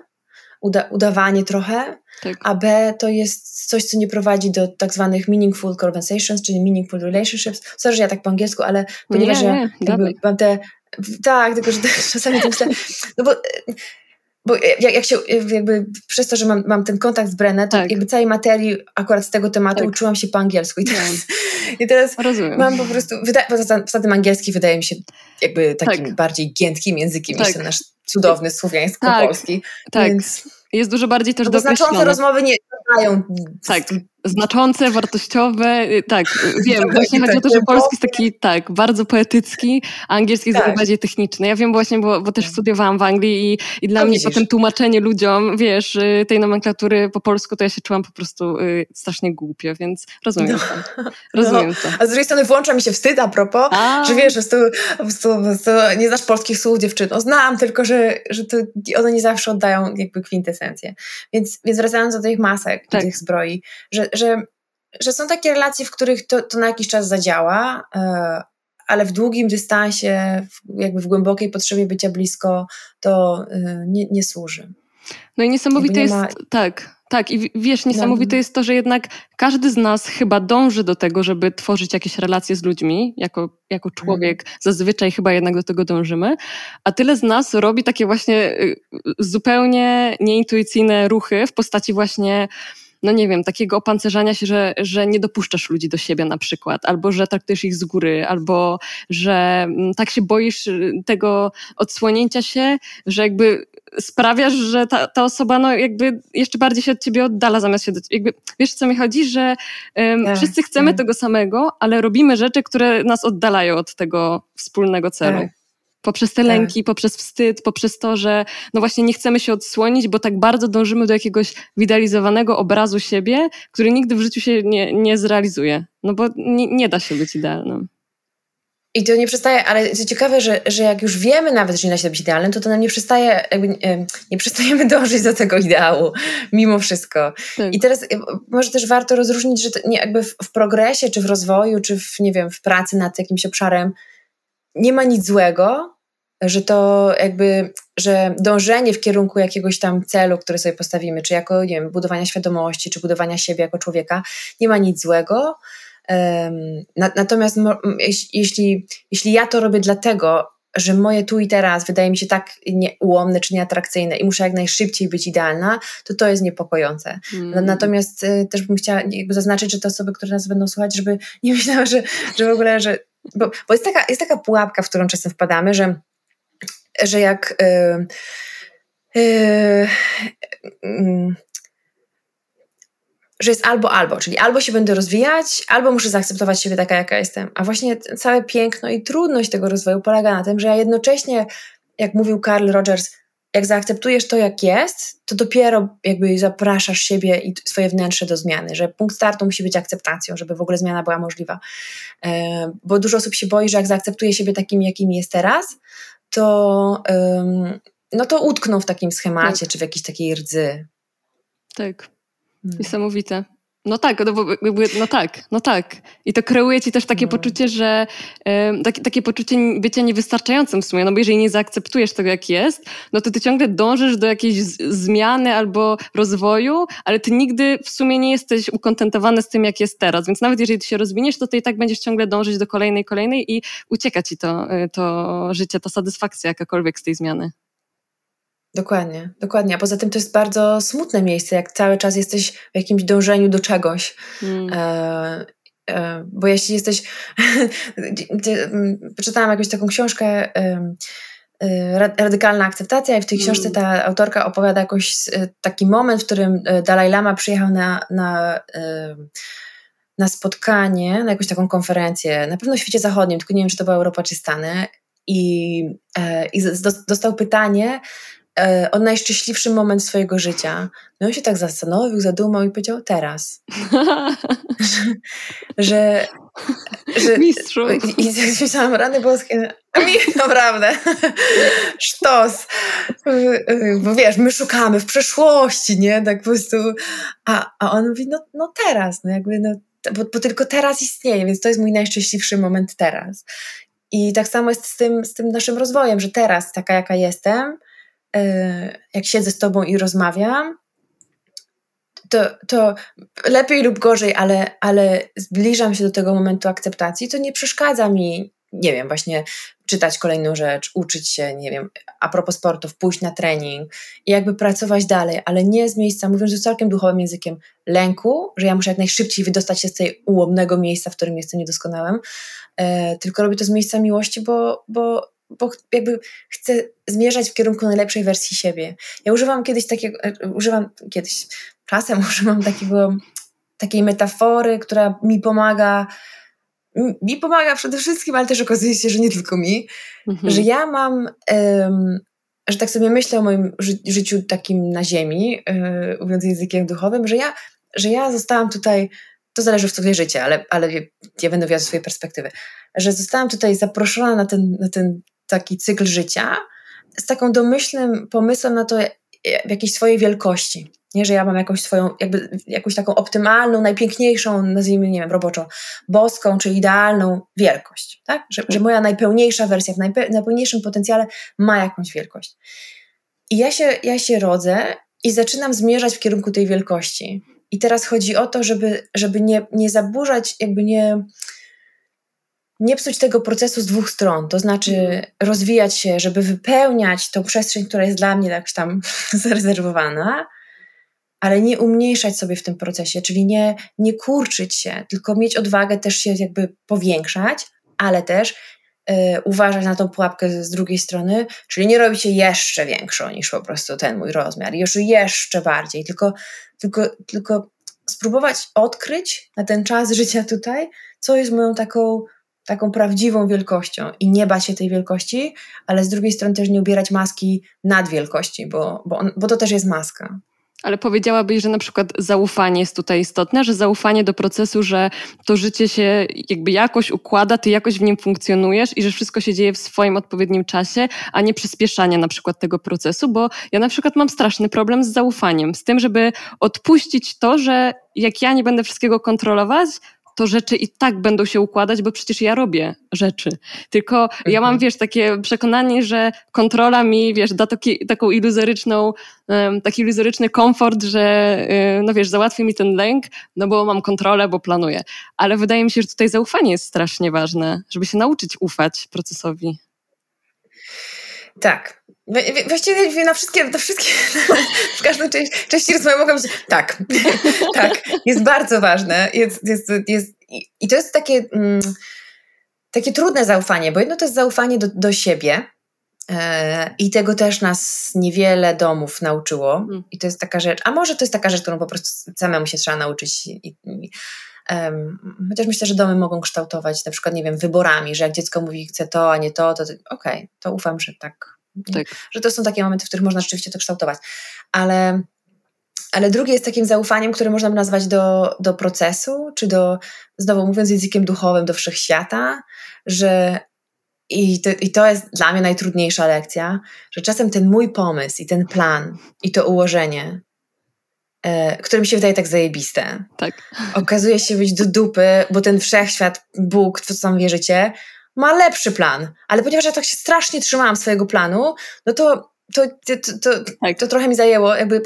uda, udawanie trochę, tak. a B, to jest coś, co nie prowadzi do tak zwanych meaningful conversations, czyli meaningful relationships. Sorry, że ja tak po angielsku, ale ponieważ nie, nie, ja mam te tak, tylko że czasami to myślę, no bo, bo jak, jak się, jakby przez to, że mam, mam ten kontakt z Brenę, to tak. jakby całej materii akurat z tego tematu tak. uczyłam się po angielsku i teraz, i teraz mam po prostu, poza, poza tym angielski wydaje mi się jakby takim tak. bardziej giętkim językiem niż tak. ten nasz cudowny słowiańsko-polski. Tak, więc, jest dużo bardziej też no Znaczące rozmowy nie dają tak znaczące, wartościowe, y, tak, y, wiem, właśnie chodzi o to, że polski jest taki, tak, bardzo poetycki, a angielski jest tak. bardziej techniczny. Ja wiem właśnie, bo, bo też studiowałam w Anglii i, i dla no, mnie widzisz. potem tłumaczenie ludziom, wiesz, y, tej nomenklatury po polsku, to ja się czułam po prostu y, strasznie głupio, więc rozumiem no. to. Rozumiem no. to. A z drugiej strony włącza mi się wstyd a propos, a. że wiesz, po prostu nie znasz polskich słów dziewczyno. Znam, tylko że że, że to one nie zawsze oddają jakby kwintesencję. Więc, więc wracając do tych masek, tak. tych zbroi, że, że, że są takie relacje, w których to, to na jakiś czas zadziała, e, ale w długim dystansie, jakby w głębokiej potrzebie bycia blisko, to e, nie, nie służy. No i niesamowite jest, ma... tak, tak, i wiesz, niesamowite jest to, że jednak każdy z nas chyba dąży do tego, żeby tworzyć jakieś relacje z ludźmi, jako, jako człowiek, mhm. zazwyczaj chyba jednak do tego dążymy, a tyle z nas robi takie właśnie y, zupełnie nieintuicyjne ruchy w postaci właśnie no nie wiem, takiego opancerzania się, że, że nie dopuszczasz ludzi do siebie na przykład, albo że traktujesz ich z góry, albo że mm, tak się boisz y, tego odsłonięcia się, że jakby sprawiasz, że ta, ta osoba no jakby jeszcze bardziej się od ciebie oddala zamiast się do jakby, wiesz co mi chodzi, że um, tak, wszyscy chcemy tak. tego samego, ale robimy rzeczy, które nas oddalają od tego wspólnego celu. Tak. Poprzez te tak. lęki, poprzez wstyd, poprzez to, że no właśnie nie chcemy się odsłonić, bo tak bardzo dążymy do jakiegoś wyidealizowanego obrazu siebie, który nigdy w życiu się nie, nie zrealizuje. No bo nie, nie da się być idealnym. I to nie przestaje, ale co ciekawe, że, że jak już wiemy nawet, że nie da się być idealnym, to to nam nie przestaje, jakby nie, nie przestajemy dążyć do tego ideału, mimo wszystko. Tak. I teraz może też warto rozróżnić, że nie jakby w, w, progresie, czy w rozwoju, czy w, nie wiem, w pracy nad jakimś obszarem nie ma nic złego, że to jakby, że dążenie w kierunku jakiegoś tam celu, który sobie postawimy, czy jako, nie wiem, budowania świadomości, czy budowania siebie jako człowieka, nie ma nic złego, Natomiast jeśli, jeśli ja to robię dlatego, że moje tu i teraz wydaje mi się tak ułomne czy nieatrakcyjne i muszę jak najszybciej być idealna, to to jest niepokojące. Mm. Natomiast y, też bym chciała jakby zaznaczyć, że te osoby, które nas będą słuchać, żeby nie myślały, że, że w ogóle, że... Bo, bo jest, taka, jest taka pułapka, w którą czasem wpadamy, że, że jak... Yy, yy, że jest albo albo, czyli albo się będę rozwijać, albo muszę zaakceptować siebie taka, jaka jestem. A właśnie całe piękno i trudność tego rozwoju polega na tym, że ja jednocześnie, jak mówił Carl Rogers, jak zaakceptujesz to, jak jest, to dopiero jakby zapraszasz siebie i swoje wnętrze do zmiany, że punkt startu musi być akceptacją, żeby w ogóle zmiana była możliwa. Bo dużo osób się boi, że jak zaakceptuje siebie takim, jakim jest teraz, to, no to utkną w takim schemacie, tak. czy w jakiejś takiej rdzy. Tak. Hmm. Niesamowite. No tak, no, no, tak, no tak. I to kreuje ci też takie no. poczucie, że takie, takie poczucie bycia niewystarczającym w sumie, no bo jeżeli nie zaakceptujesz tego, jak jest, no to ty ciągle dążysz do jakiejś zmiany albo rozwoju, ale ty nigdy w sumie nie jesteś ukontentowany z tym, jak jest teraz. Więc nawet jeżeli ty się rozwiniesz, to ty i tak będziesz ciągle dążyć do kolejnej, kolejnej i ucieka ci to, y, to życie, ta satysfakcja jakakolwiek z tej zmiany. Dokładnie, dokładnie. A poza tym to jest bardzo smutne miejsce, jak cały czas jesteś w jakimś dążeniu do czegoś. Mm. E, e, bo jeśli jesteś. Przeczytałam jakąś taką książkę. E, radykalna akceptacja, i w tej książce mm. ta autorka opowiada jakoś e, taki moment, w którym e, Dalai Lama przyjechał na, na, e, na spotkanie, na jakąś taką konferencję, na pewno w świecie zachodnim, tylko nie wiem, czy to była Europa czy Stany. I, i dostał pytanie, o najszczęśliwszy moment swojego życia. No on się tak zastanowił, zadumał i powiedział teraz. że, że, Mistrzu. I, myślałam, rany boskie, mi naprawdę, sztos. Bo wiesz, my szukamy w przeszłości, nie? Tak po prostu. A, a on mówi, no, no teraz, no jakby, no, bo, bo tylko teraz istnieje, więc to jest mój najszczęśliwszy moment teraz. I tak samo jest z tym, z tym naszym rozwojem, że teraz, taka jaka jestem, E, jak siedzę z tobą i rozmawiam, to, to lepiej lub gorzej, ale, ale zbliżam się do tego momentu akceptacji, to nie przeszkadza mi, nie wiem, właśnie czytać kolejną rzecz, uczyć się, nie wiem, a propos sportów, pójść na trening i jakby pracować dalej, ale nie z miejsca, mówiąc już całkiem duchowym językiem, lęku, że ja muszę jak najszybciej wydostać się z tej ułomnego miejsca, w którym jestem niedoskonałym, e, tylko robię to z miejsca miłości, bo, bo bo jakby chcę zmierzać w kierunku najlepszej wersji siebie. Ja używam kiedyś takiego, e, używam kiedyś, czasem używam takiego, takiej metafory, która mi pomaga, mi pomaga przede wszystkim, ale też okazuje się, że nie tylko mi, mhm. że ja mam, um, że tak sobie myślę o moim ży życiu takim na ziemi, yy, mówiąc językiem duchowym, że ja, że ja zostałam tutaj, to zależy w co wierzycie, ale, ale ja będę ze swojej perspektywy, że zostałam tutaj zaproszona na ten, na ten taki cykl życia, z taką domyślnym pomysłem na to, jakiejś swojej wielkości. Nie, że ja mam jakąś swoją, jakby jakąś taką optymalną, najpiękniejszą, nazwijmy, nie wiem, roboczo, boską czy idealną wielkość, tak? Że, że moja najpełniejsza wersja w najpe, najpełniejszym potencjale ma jakąś wielkość. I ja się, ja się rodzę i zaczynam zmierzać w kierunku tej wielkości. I teraz chodzi o to, żeby, żeby nie, nie zaburzać, jakby nie, nie psuć tego procesu z dwóch stron, to znaczy mhm. rozwijać się, żeby wypełniać tą przestrzeń, która jest dla mnie tak tam zarezerwowana, ale nie umniejszać sobie w tym procesie, czyli nie, nie kurczyć się, tylko mieć odwagę też się jakby powiększać, ale też y, uważać na tą pułapkę z drugiej strony, czyli nie robić się jeszcze większą niż po prostu ten mój rozmiar, już jeszcze bardziej, tylko, tylko, tylko spróbować odkryć na ten czas życia tutaj, co jest moją taką taką prawdziwą wielkością i nie bać się tej wielkości, ale z drugiej strony też nie ubierać maski nad wielkości, bo, bo, on, bo to też jest maska. Ale powiedziałabyś, że na przykład zaufanie jest tutaj istotne, że zaufanie do procesu, że to życie się jakby jakoś układa, ty jakoś w nim funkcjonujesz i że wszystko się dzieje w swoim odpowiednim czasie, a nie przyspieszanie na przykład tego procesu, bo ja na przykład mam straszny problem z zaufaniem, z tym, żeby odpuścić to, że jak ja nie będę wszystkiego kontrolować, to rzeczy i tak będą się układać, bo przecież ja robię rzeczy. Tylko ja mam, mhm. wiesz, takie przekonanie, że kontrola mi, wiesz, da taki, taką iluzoryczną, taki iluzoryczny komfort, że, y, no wiesz, załatwi mi ten lęk, no bo mam kontrolę, bo planuję. Ale wydaje mi się, że tutaj zaufanie jest strasznie ważne, żeby się nauczyć ufać procesowi. Tak, Właściwie na wszystkie, na wszystkie, w każdej części, części rozmowy mogę powiedzieć, tak, tak, jest bardzo ważne. Jest, jest, jest, I to jest takie, mm, takie trudne zaufanie, bo jedno to jest zaufanie do, do siebie e, i tego też nas niewiele domów nauczyło mm. i to jest taka rzecz, a może to jest taka rzecz, którą po prostu samemu się trzeba nauczyć i, i Um, chociaż myślę, że domy mogą kształtować na przykład, nie wiem, wyborami, że jak dziecko mówi, chce to, a nie to, to okej, okay, to ufam, że tak tak. Że to są takie momenty, w których można rzeczywiście to kształtować. Ale, ale drugie jest takim zaufaniem, które można by nazwać do, do procesu, czy do, znowu mówiąc językiem duchowym, do wszechświata, że i to, I to jest dla mnie najtrudniejsza lekcja, że czasem ten mój pomysł i ten plan i to ułożenie, e, które mi się wydaje tak zajebiste, tak. okazuje się być do dupy, bo ten wszechświat, Bóg, w co tam wierzycie, ma lepszy plan, ale ponieważ ja tak się strasznie trzymałam swojego planu, no to to, to, to, tak. to trochę mi zajęło, jakby,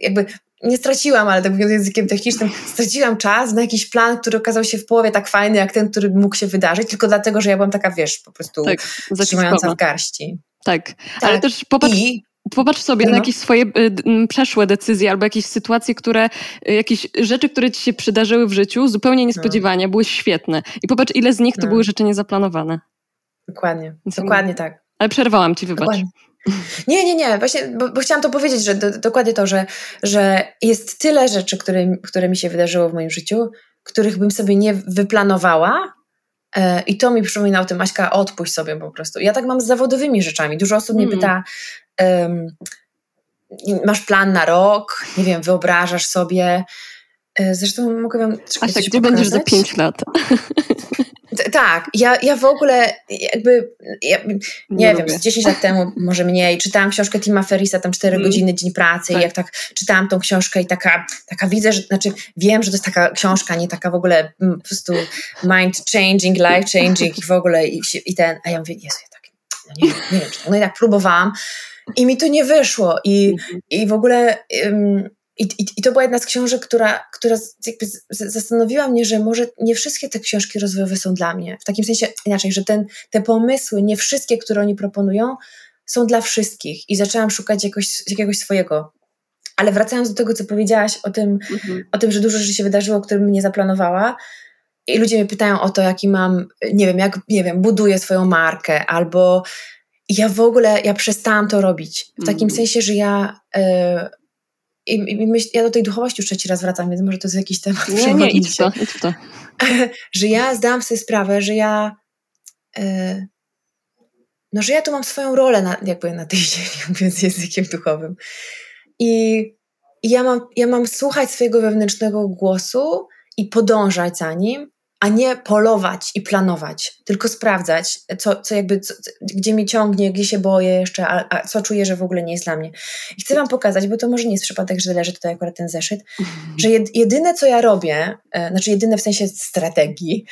jakby nie straciłam, ale tak mówiąc językiem technicznym, straciłam czas na jakiś plan, który okazał się w połowie tak fajny, jak ten, który mógł się wydarzyć, tylko dlatego, że ja byłam taka, wiesz, po prostu tak, trzymająca w garści. Tak. tak, ale też popatrz, I, Popatrz sobie no. na jakieś swoje y, przeszłe decyzje albo jakieś sytuacje, które, y, jakieś rzeczy, które ci się przydarzyły w życiu zupełnie no. niespodziewanie, no. były świetne. I popatrz, ile z nich to no. były rzeczy niezaplanowane. Dokładnie, dokładnie tak. Ale przerwałam ci, wybacz. Dokładnie. Nie, nie, nie, właśnie, bo, bo, chciałam to powiedzieć, że do, dokładnie to, że, że jest tyle rzeczy, które, które mi się wydarzyło w moim życiu, których bym sobie nie wyplanowała, e, i to mi przypomina o tym, Maśka, odpuść sobie po prostu. Ja tak mam z zawodowymi rzeczami. Dużo osób mnie mm. pyta, masz plan na rok, nie wiem, wyobrażasz sobie. E, zresztą mogę wam. A tak, gdzie będziesz za pięć lat? Tak, ja, ja w ogóle jakby, ja, nie, nie wiem, z 10 lat temu, może mniej, czytałam książkę Tima Ferrisa, tam 4 mm. godziny, dzień pracy tak. i jak tak czytałam tą książkę i taka, taka widzę, że, znaczy wiem, że to jest taka książka, nie taka w ogóle mm, po prostu mind changing, life changing i w ogóle i, i ten, a ja mówię, Jezu, ja tak, no nie, nie wiem, no i tak próbowałam, i mi to nie wyszło. I, mhm. i w ogóle. Um, i, i, I, to była jedna z książek, która, która jakby zastanowiła mnie, że może nie wszystkie te książki rozwojowe są dla mnie. W takim sensie inaczej, że ten, te pomysły, nie wszystkie, które oni proponują, są dla wszystkich. I zaczęłam szukać jakoś, jakiegoś swojego. Ale wracając do tego, co powiedziałaś o tym, mhm. o tym, że dużo rzeczy się wydarzyło, którym nie zaplanowała, i ludzie mnie pytają o to, jaki mam, nie wiem, jak, nie wiem, buduję swoją markę, albo ja w ogóle, ja przestałam to robić. W takim mm. sensie, że ja... Yy, i, i myśl, ja do tej duchowości już trzeci raz wracam, więc może to jest jakiś temat Nie, nie, idź w to, idź w to. że ja zdałam sobie sprawę, że ja yy, no, że ja tu mam swoją rolę na, jakby na tej ziemi, mówiąc językiem duchowym. I, i ja, mam, ja mam słuchać swojego wewnętrznego głosu i podążać za nim, a nie polować i planować, tylko sprawdzać, co, co jakby, co, gdzie mnie ciągnie, gdzie się boję jeszcze, a, a, co czuję, że w ogóle nie jest dla mnie. I chcę Wam pokazać, bo to może nie jest przypadek, że leży tutaj akurat ten zeszyt, mhm. że jedyne, co ja robię, e, znaczy jedyne w sensie strategii,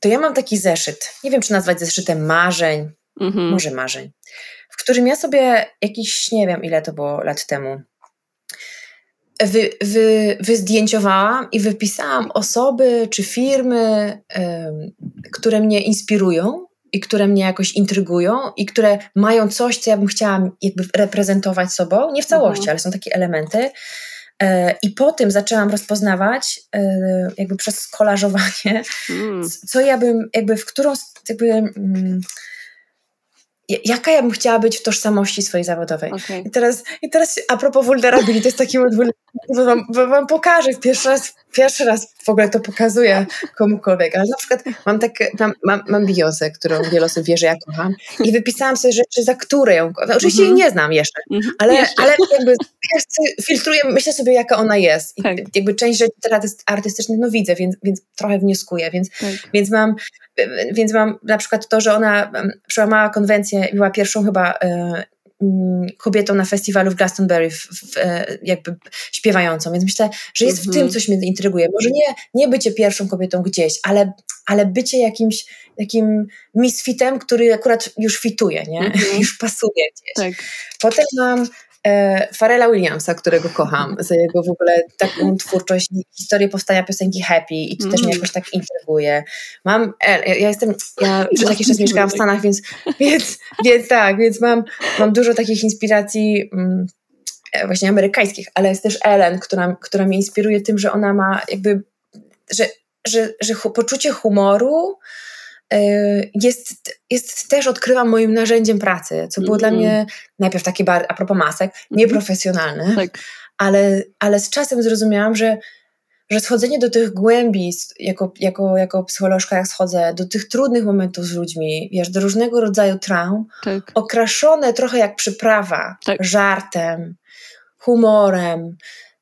to ja mam taki zeszyt, nie wiem, czy nazwać zeszytem marzeń, mhm. może marzeń, w którym ja sobie jakiś, nie wiem, ile to było lat temu, wy, wy, wyzdjęciowałam i wypisałam osoby czy firmy, które mnie inspirują i które mnie jakoś intrygują i które mają coś, co ja bym chciała jakby reprezentować sobą, nie w całości, mhm. ale są takie elementy. E, I po tym zaczęłam rozpoznawać, e, jakby przez skolażowanie, mm. co ja bym, jakby w którą, jakby, mm, jaka ja bym chciała być w tożsamości swojej zawodowej. Okay. I, teraz, I teraz a propos vulnerability, to jest taki wam, wam pokażę, pierwszy raz, pierwszy raz w ogóle to pokazuję komukolwiek, ale na przykład mam, tak, mam, mam, mam Beyoncé, którą wiele osób wie, że ja kocham i wypisałam sobie rzeczy, za które ją kocham. Oczywiście mm -hmm. jej nie znam jeszcze, mm -hmm. ale, jeszcze. ale jakby filtruję, myślę sobie, jaka ona jest. I tak. jakby część rzeczy artystycznych no widzę, więc, więc trochę wnioskuję, więc, tak. więc mam więc mam na przykład to, że ona przełamała konwencję i była pierwszą chyba e, kobietą na festiwalu w Glastonbury, w, w, e, jakby śpiewającą, więc myślę, że jest w tym mhm. coś mnie intryguje. Może nie, nie bycie pierwszą kobietą gdzieś, ale, ale bycie jakimś takim misfitem, który akurat już fituje, nie? Mhm. już pasuje gdzieś. Tak. Potem mam Farela Williamsa, którego kocham, za jego w ogóle taką twórczość, historię powstania piosenki Happy i to też mnie mm. jakoś tak intryguje. Mam, ja jestem, ja przez jakiś czas mieszkałam w Stanach, więc, więc, więc tak, więc mam, mam dużo takich inspiracji mm, e, właśnie amerykańskich, ale jest też Ellen, która, która mnie inspiruje tym, że ona ma jakby, że, że, że poczucie humoru, jest, jest też, odkrywam moim narzędziem pracy, co było mm. dla mhm. mnie najpierw takie, bar, a propos masek, mhm. nieprofesjonalne, tak. ale, ale z czasem zrozumiałam, że, że schodzenie do tych głębi, jako, jako, jako psycholożka, jak schodzę, do tych trudnych momentów z ludźmi, wiesz, do różnego rodzaju traum, tak. okraszone trochę jak przyprawa, tak. żartem, humorem,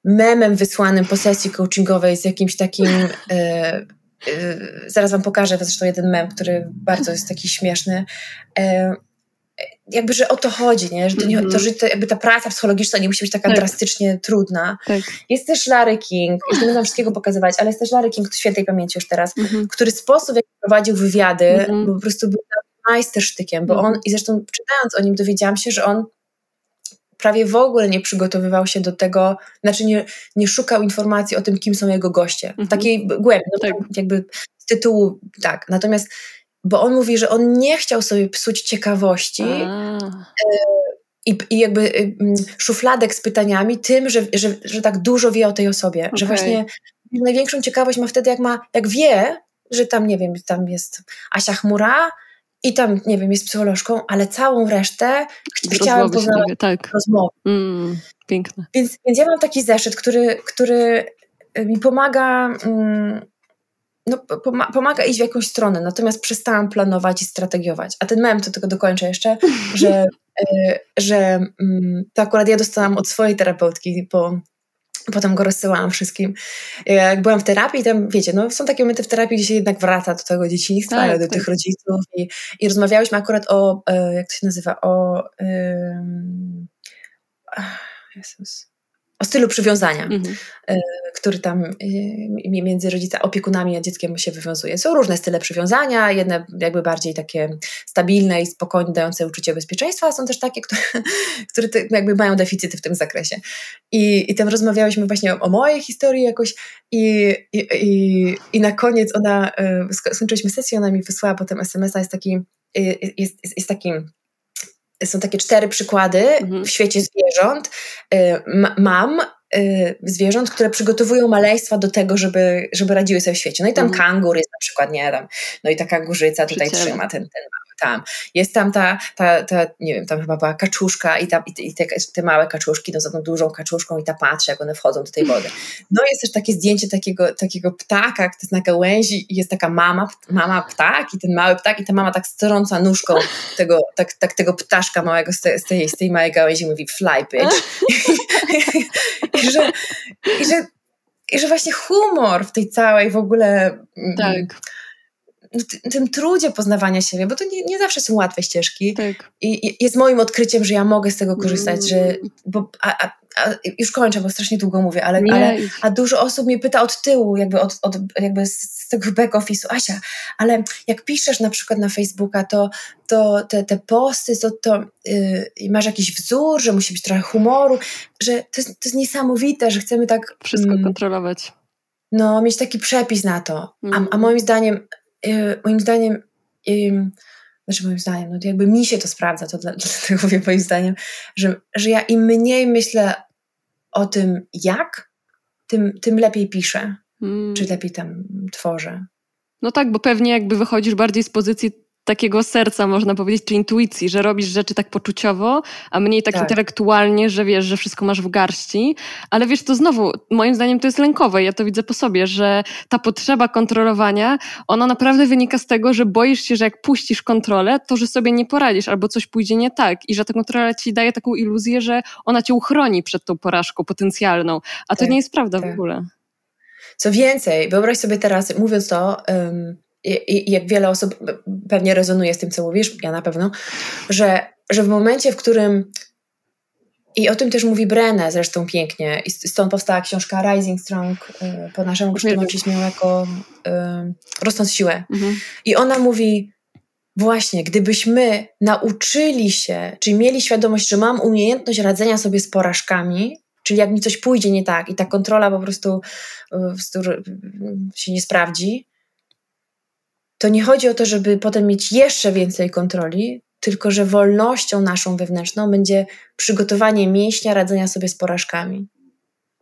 memem wysłanym po sesji coachingowej z jakimś takim e, Y, zaraz wam pokażę zresztą jeden mem, który bardzo jest taki śmieszny. Y, jakby, że o to chodzi, nie? Że, to nie, to, mhm. że to, jakby ta praca psychologiczna nie musi być taka tak. drastycznie trudna. Tak. Jest też Larry King, już nie będę wszystkiego pokazywać, ale jest też Larry King, świętej pamięci już teraz, mhm. który sposób, jak prowadził wywiady, mhm. po prostu był majstersztykiem, bo on, i zresztą czytając o nim dowiedziałam się, że on prawie w ogóle nie przygotowywał się do tego, znaczy nie, nie szukał informacji o tym, kim są jego goście. Mhm. Takiej głębi, no, tak. jakby z tytułu, tak. Natomiast, bo on mówi, że on nie chciał sobie psuć ciekawości e, i, i, jakby y, szufladek z pytaniami tym, że, że, że tak dużo wie o tej osobie. Okay. Że właśnie największą ciekawość ma wtedy, jak ma, jak wie, że tam, nie wiem, tam jest Asia Chmura, i tam, nie wiem, jest psycholożką, ale całą resztę ch chciałam poznać tak. rozmowy. Mm, piękne. Więc, więc ja mam taki zeszyt, który, który y, mi pomaga, mm, no, pomaga iść w jakąś stronę, natomiast przestałam planować i strategiować. A ten mem, to tylko dokończę jeszcze, że, y, że mm, to akurat ja dostałam od swojej terapeutki po Potem go rozsyłałam wszystkim. Jak byłam w terapii, tam wiecie, no są takie momenty w terapii, gdzie się jednak wraca do tego dzieciństwa, tak, do tak. tych rodziców i, i rozmawiałyśmy akurat o, e, jak to się nazywa, o um, Jezus, o stylu przywiązania, mhm. E, który tam e, między rodzicami, opiekunami a dzieckiem się wywiązuje. Są różne style przywiązania, jedne jakby bardziej takie stabilne i spokojne, dające uczucie bezpieczeństwa, a są też takie, które, które jakby mają deficyty w tym zakresie. I, i tam rozmawiałyśmy właśnie o, o mojej historii jakoś i, i, i, i na koniec ona, e, skończyliśmy sesję, ona mi wysłała potem SMS-a, jest taki, jest, jest, jest taki są takie cztery przykłady mhm. w świecie zwierząt. Y, mam y, zwierząt, które przygotowują maleństwa do tego, żeby, żeby radziły sobie w świecie. No i tam mhm. kangur jest na przykład, nie tam, no i ta kangurzyca tutaj trzyma ten, ten tam. Jest tam ta, ta, ta, nie wiem, tam chyba była kaczuszka i, ta, i te, te małe kaczuszki, no za tą dużą kaczuszką i ta patrzy, jak one wchodzą do tej wody. No jest też takie zdjęcie takiego, takiego ptaka, który jest na gałęzi i jest taka mama, mama ptak i ten mały ptak i ta mama tak strąca nóżką tego, tak, tak tego ptaszka małego z, te, z, tej, z tej małej gałęzi mówi fly bitch. I, że, i, że, I że właśnie humor w tej całej w ogóle... Mm, tak tym trudzie poznawania siebie, bo to nie, nie zawsze są łatwe ścieżki. Tak. I, I, jest moim odkryciem, że ja mogę z tego korzystać, mm. że, bo, a, a, a, już kończę, bo strasznie długo mówię, ale, ale a dużo osób mnie pyta od tyłu, jakby, od, od, jakby z tego back office'u, Asia, ale jak piszesz na przykład na Facebooka, to, to te, te posty, to, to yy, masz jakiś wzór, że musi być trochę humoru, że to jest, to jest niesamowite, że chcemy tak... Wszystko mm, kontrolować. No, mieć taki przepis na to. Mm. A, a moim zdaniem, yy, moim zdaniem yy, znaczy moim zdaniem, no to jakby mi się to sprawdza, to dlatego mówię moim zdaniem, że, że ja im mniej myślę o tym jak, tym, tym lepiej piszę, hmm. czy lepiej tam tworzę. No tak, bo pewnie jakby wychodzisz bardziej z pozycji takiego serca, można powiedzieć, czy intuicji, że robisz rzeczy tak poczuciowo, a mniej tak, tak, intelektualnie, że wiesz, że wszystko masz w garści. Ale wiesz, to znowu, moim zdaniem to jest lękowe. Ja to widzę po sobie, że ta potrzeba kontrolowania, ona naprawdę wynika z tego, że boisz się, że jak puścisz kontrolę, to że sobie nie poradzisz albo coś pójdzie nie tak i że ta kontrola ci daje taką iluzję, że ona cię uchroni przed tą porażką potencjalną. A to tak, nie jest prawda tak. w ogóle. Co więcej, wyobraź sobie teraz, mówiąc to, um, i, jak wiele osób pewnie rezonuje z tym, co mówisz, ja na pewno, że, że w momencie, w którym i o tym też mówi Brenne zresztą pięknie. I stąd powstała książka Rising Strong, y, po naszemu się jako y, rosnąc siłę. Mhm. I ona mówi, właśnie, gdybyśmy nauczyli się, czyli mieli świadomość, że mam umiejętność radzenia sobie z porażkami, czyli jak mi coś pójdzie nie tak i ta kontrola po prostu y, się nie sprawdzi, to nie chodzi o to, żeby potem mieć jeszcze więcej kontroli, tylko że wolnością naszą wewnętrzną będzie przygotowanie mięśnia radzenia sobie z porażkami.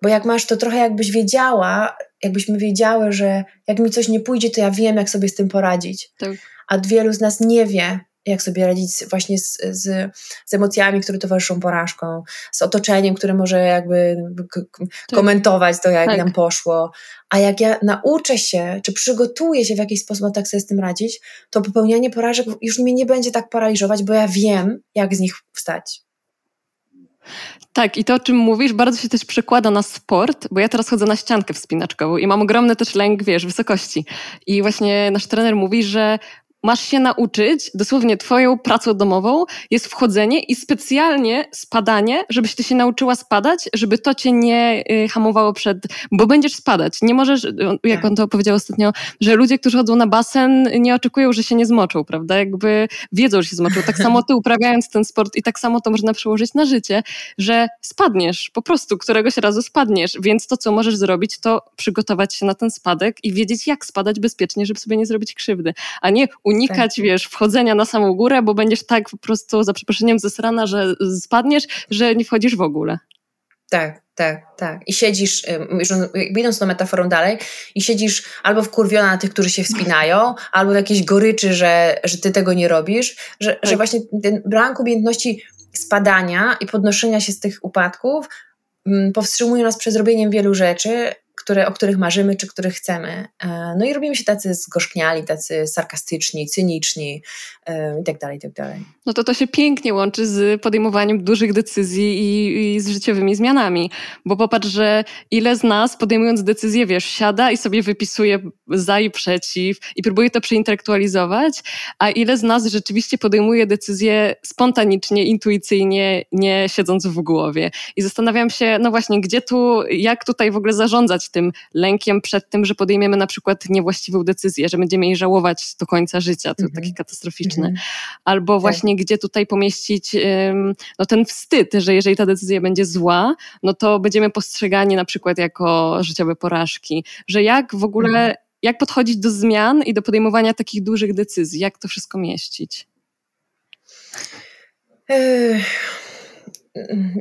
Bo jak masz to trochę jakbyś wiedziała, jakbyśmy wiedziały, że jak mi coś nie pójdzie, to ja wiem, jak sobie z tym poradzić. Tak. A wielu z nas nie wie, jak sobie radzić właśnie z, z, z, emocjami, które towarzyszą porażką, z otoczeniem, które może jakby tak. komentować to, jak tak. nam poszło. A jak ja nauczę się, czy przygotuję się w jakiś sposób, tak sobie z tym radzić, to popełnianie porażek już mnie nie będzie tak paraliżować, bo ja wiem, jak z nich wstać. Tak, i to, o czym mówisz, bardzo się też przekłada na sport, bo ja teraz chodzę na ściankę wspinaczkową i mam ogromny też lęk, wiesz, wysokości. I właśnie nasz trener mówi, że masz się nauczyć, dosłownie twoją pracą domową jest wchodzenie i specjalnie spadanie, żebyś ty się nauczyła spadać, żeby to cię nie y, hamowało przed, bo będziesz spadać. Nie możesz, jak tak. on to powiedział ostatnio, że ludzie, którzy chodzą na basen nie oczekują, że się nie zmoczą, prawda? Jakby wiedzą, że się zmoczą. Tak samo ty uprawiając ten sport i tak samo to można przełożyć na życie, że spadniesz, po prostu któregoś razu spadniesz, więc to, co możesz zrobić, to przygotować się na ten spadek i wiedzieć, jak spadać bezpiecznie, żeby sobie nie zrobić krzywdy, a nie unikać, tak. wiesz, wchodzenia na samą górę, bo będziesz tak po prostu, za przeproszeniem, zesrana, że spadniesz, że nie wchodzisz w ogóle. Tak, tak, tak. I siedzisz, już idąc tą metaforą dalej, i siedzisz albo wkurwiona na tych, którzy się wspinają, albo w jakiejś goryczy, że, że ty tego nie robisz, że, tak. że właśnie ten brak umiejętności spadania i podnoszenia się z tych upadków powstrzymuje nas przed zrobieniem wielu rzeczy, które, o których marzymy, czy których chcemy. E, no i robimy się tacy zgorzkniali, tacy sarkastyczni, cyniczni e, i tak dalej, i tak dalej. No to to się pięknie łączy z podejmowaniem dużych decyzji i, i z życiowymi zmianami, bo popatrz, że ile z nas podejmując decyzję, wiesz, siada i sobie wypisuje za i przeciw i próbuje to przeintelektualizować, a ile z nas rzeczywiście podejmuje decyzje spontanicznie, intuicyjnie, nie siedząc w głowie. I zastanawiam się, no właśnie, gdzie tu, jak tutaj w ogóle zarządzać tym lękiem przed tym, że podejmiemy na przykład niewłaściwą decyzję, że będziemy jej żałować do końca życia, to mm -hmm. takie katastroficzne. Mm -hmm. Albo tak. właśnie gdzie tutaj pomieścić no, ten wstyd, że jeżeli ta decyzja będzie zła, no to będziemy postrzegani na przykład jako życiowe porażki, że jak w ogóle, mm -hmm. jak podchodzić do zmian i do podejmowania takich dużych decyzji, jak to wszystko mieścić?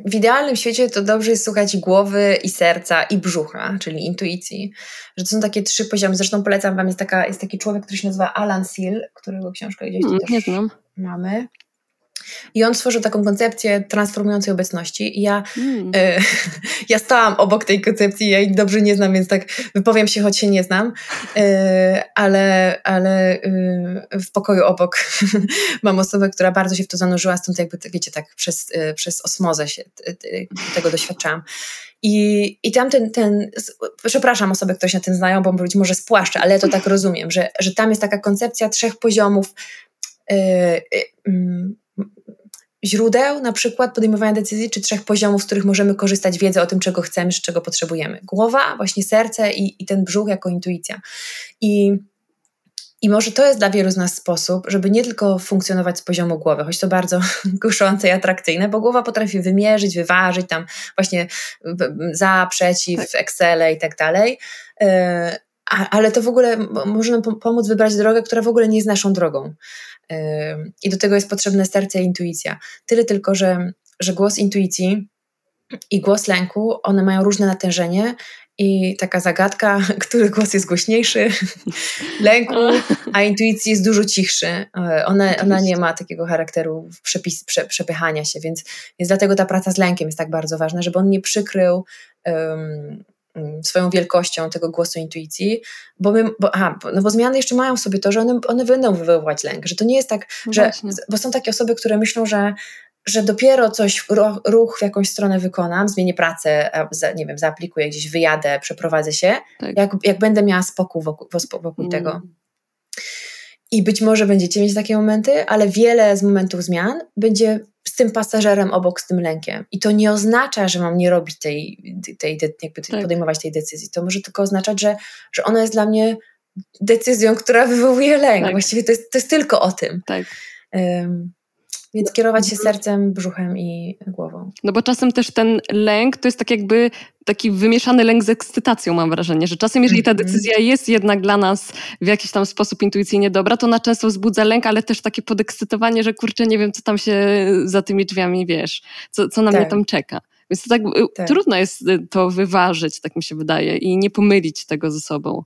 W idealnym świecie to dobrze jest słuchać głowy i serca i brzucha, czyli intuicji. Że to są takie trzy poziomy. Zresztą polecam wam, jest, taka, jest taki człowiek, który się nazywa Alan Seal, którego książkę gdzieś mm, też mamy. I on stworzył taką koncepcję transformującej obecności. I ja, mm. y, ja stałam obok tej koncepcji, ja jej dobrze nie znam, więc tak wypowiem się, choć się nie znam, y, ale, ale y, w pokoju obok mam osobę, która bardzo się w to zanurzyła, stąd jakby, wiecie, tak przez, przez osmozę się tego doświadczałam. I, i tam ten, ten, przepraszam osoby, które się na tym znają, bo być może spłaszczę, ale ja to tak rozumiem, że, że tam jest taka koncepcja trzech poziomów mm, źródeł na przykład podejmowania decyzji, czy trzech poziomów, z których możemy korzystać wiedzę o tym, czego chcemy, czy czego potrzebujemy. Głowa, właśnie serce i, i ten brzuch jako intuicja. I, I może to jest dla wielu z nas sposób, żeby nie tylko funkcjonować z poziomu głowy, choć to bardzo kuszące i atrakcyjne, bo głowa potrafi wymierzyć, wyważyć tam właśnie za, przeciw, tak. Excel i tak dalej. Ale to w ogóle może nam pomóc wybrać drogę, która w ogóle nie jest naszą drogą. I do tego jest potrzebne serce i intuicja. Tyle tylko, że, że głos intuicji i głos lęku, one mają różne natężenie i taka zagadka, który głos jest głośniejszy, lęku, a intuicji jest dużo cichszy. E, ona, ona nie ma takiego charakteru przepis, prze, przepychania się, więc, więc dlatego ta praca z lękiem jest tak bardzo ważna, żeby on nie przykrył um, swoją wielkością tego głosu intuicji, bo, my, bo, aha, no bo zmiany jeszcze mają w sobie to, że one, one będą wywoływać lęk, że to nie jest tak, no że, bo są takie osoby, które myślą, że że dopiero coś, ruch w jakąś stronę wykonam, zmienię pracę, nie wiem, zaaplikuję gdzieś, wyjadę, przeprowadzę się, tak. jak, jak będę miała spokój wokół, wokół mm. tego. I być może będziecie mieć takie momenty, ale wiele z momentów zmian będzie z tym pasażerem obok, z tym lękiem. I to nie oznacza, że mam nie robić tej, tej, jakby tak. podejmować tej decyzji. To może tylko oznaczać, że, że ona jest dla mnie decyzją, która wywołuje lęk. Tak. Właściwie to jest, to jest tylko o tym. Tak. Um, więc kierować się sercem, brzuchem i głową. No bo czasem też ten lęk to jest tak jakby taki wymieszany lęk z ekscytacją, mam wrażenie, że czasem jeżeli ta mhm. decyzja jest jednak dla nas w jakiś tam sposób intuicyjnie dobra, to ona często wzbudza lęk, ale też takie podekscytowanie, że kurczę, nie wiem, co tam się za tymi drzwiami, wiesz, co, co na tak. mnie tam czeka. Więc to tak, y, tak, trudno jest y, to wyważyć, tak mi się wydaje, i nie pomylić tego ze sobą.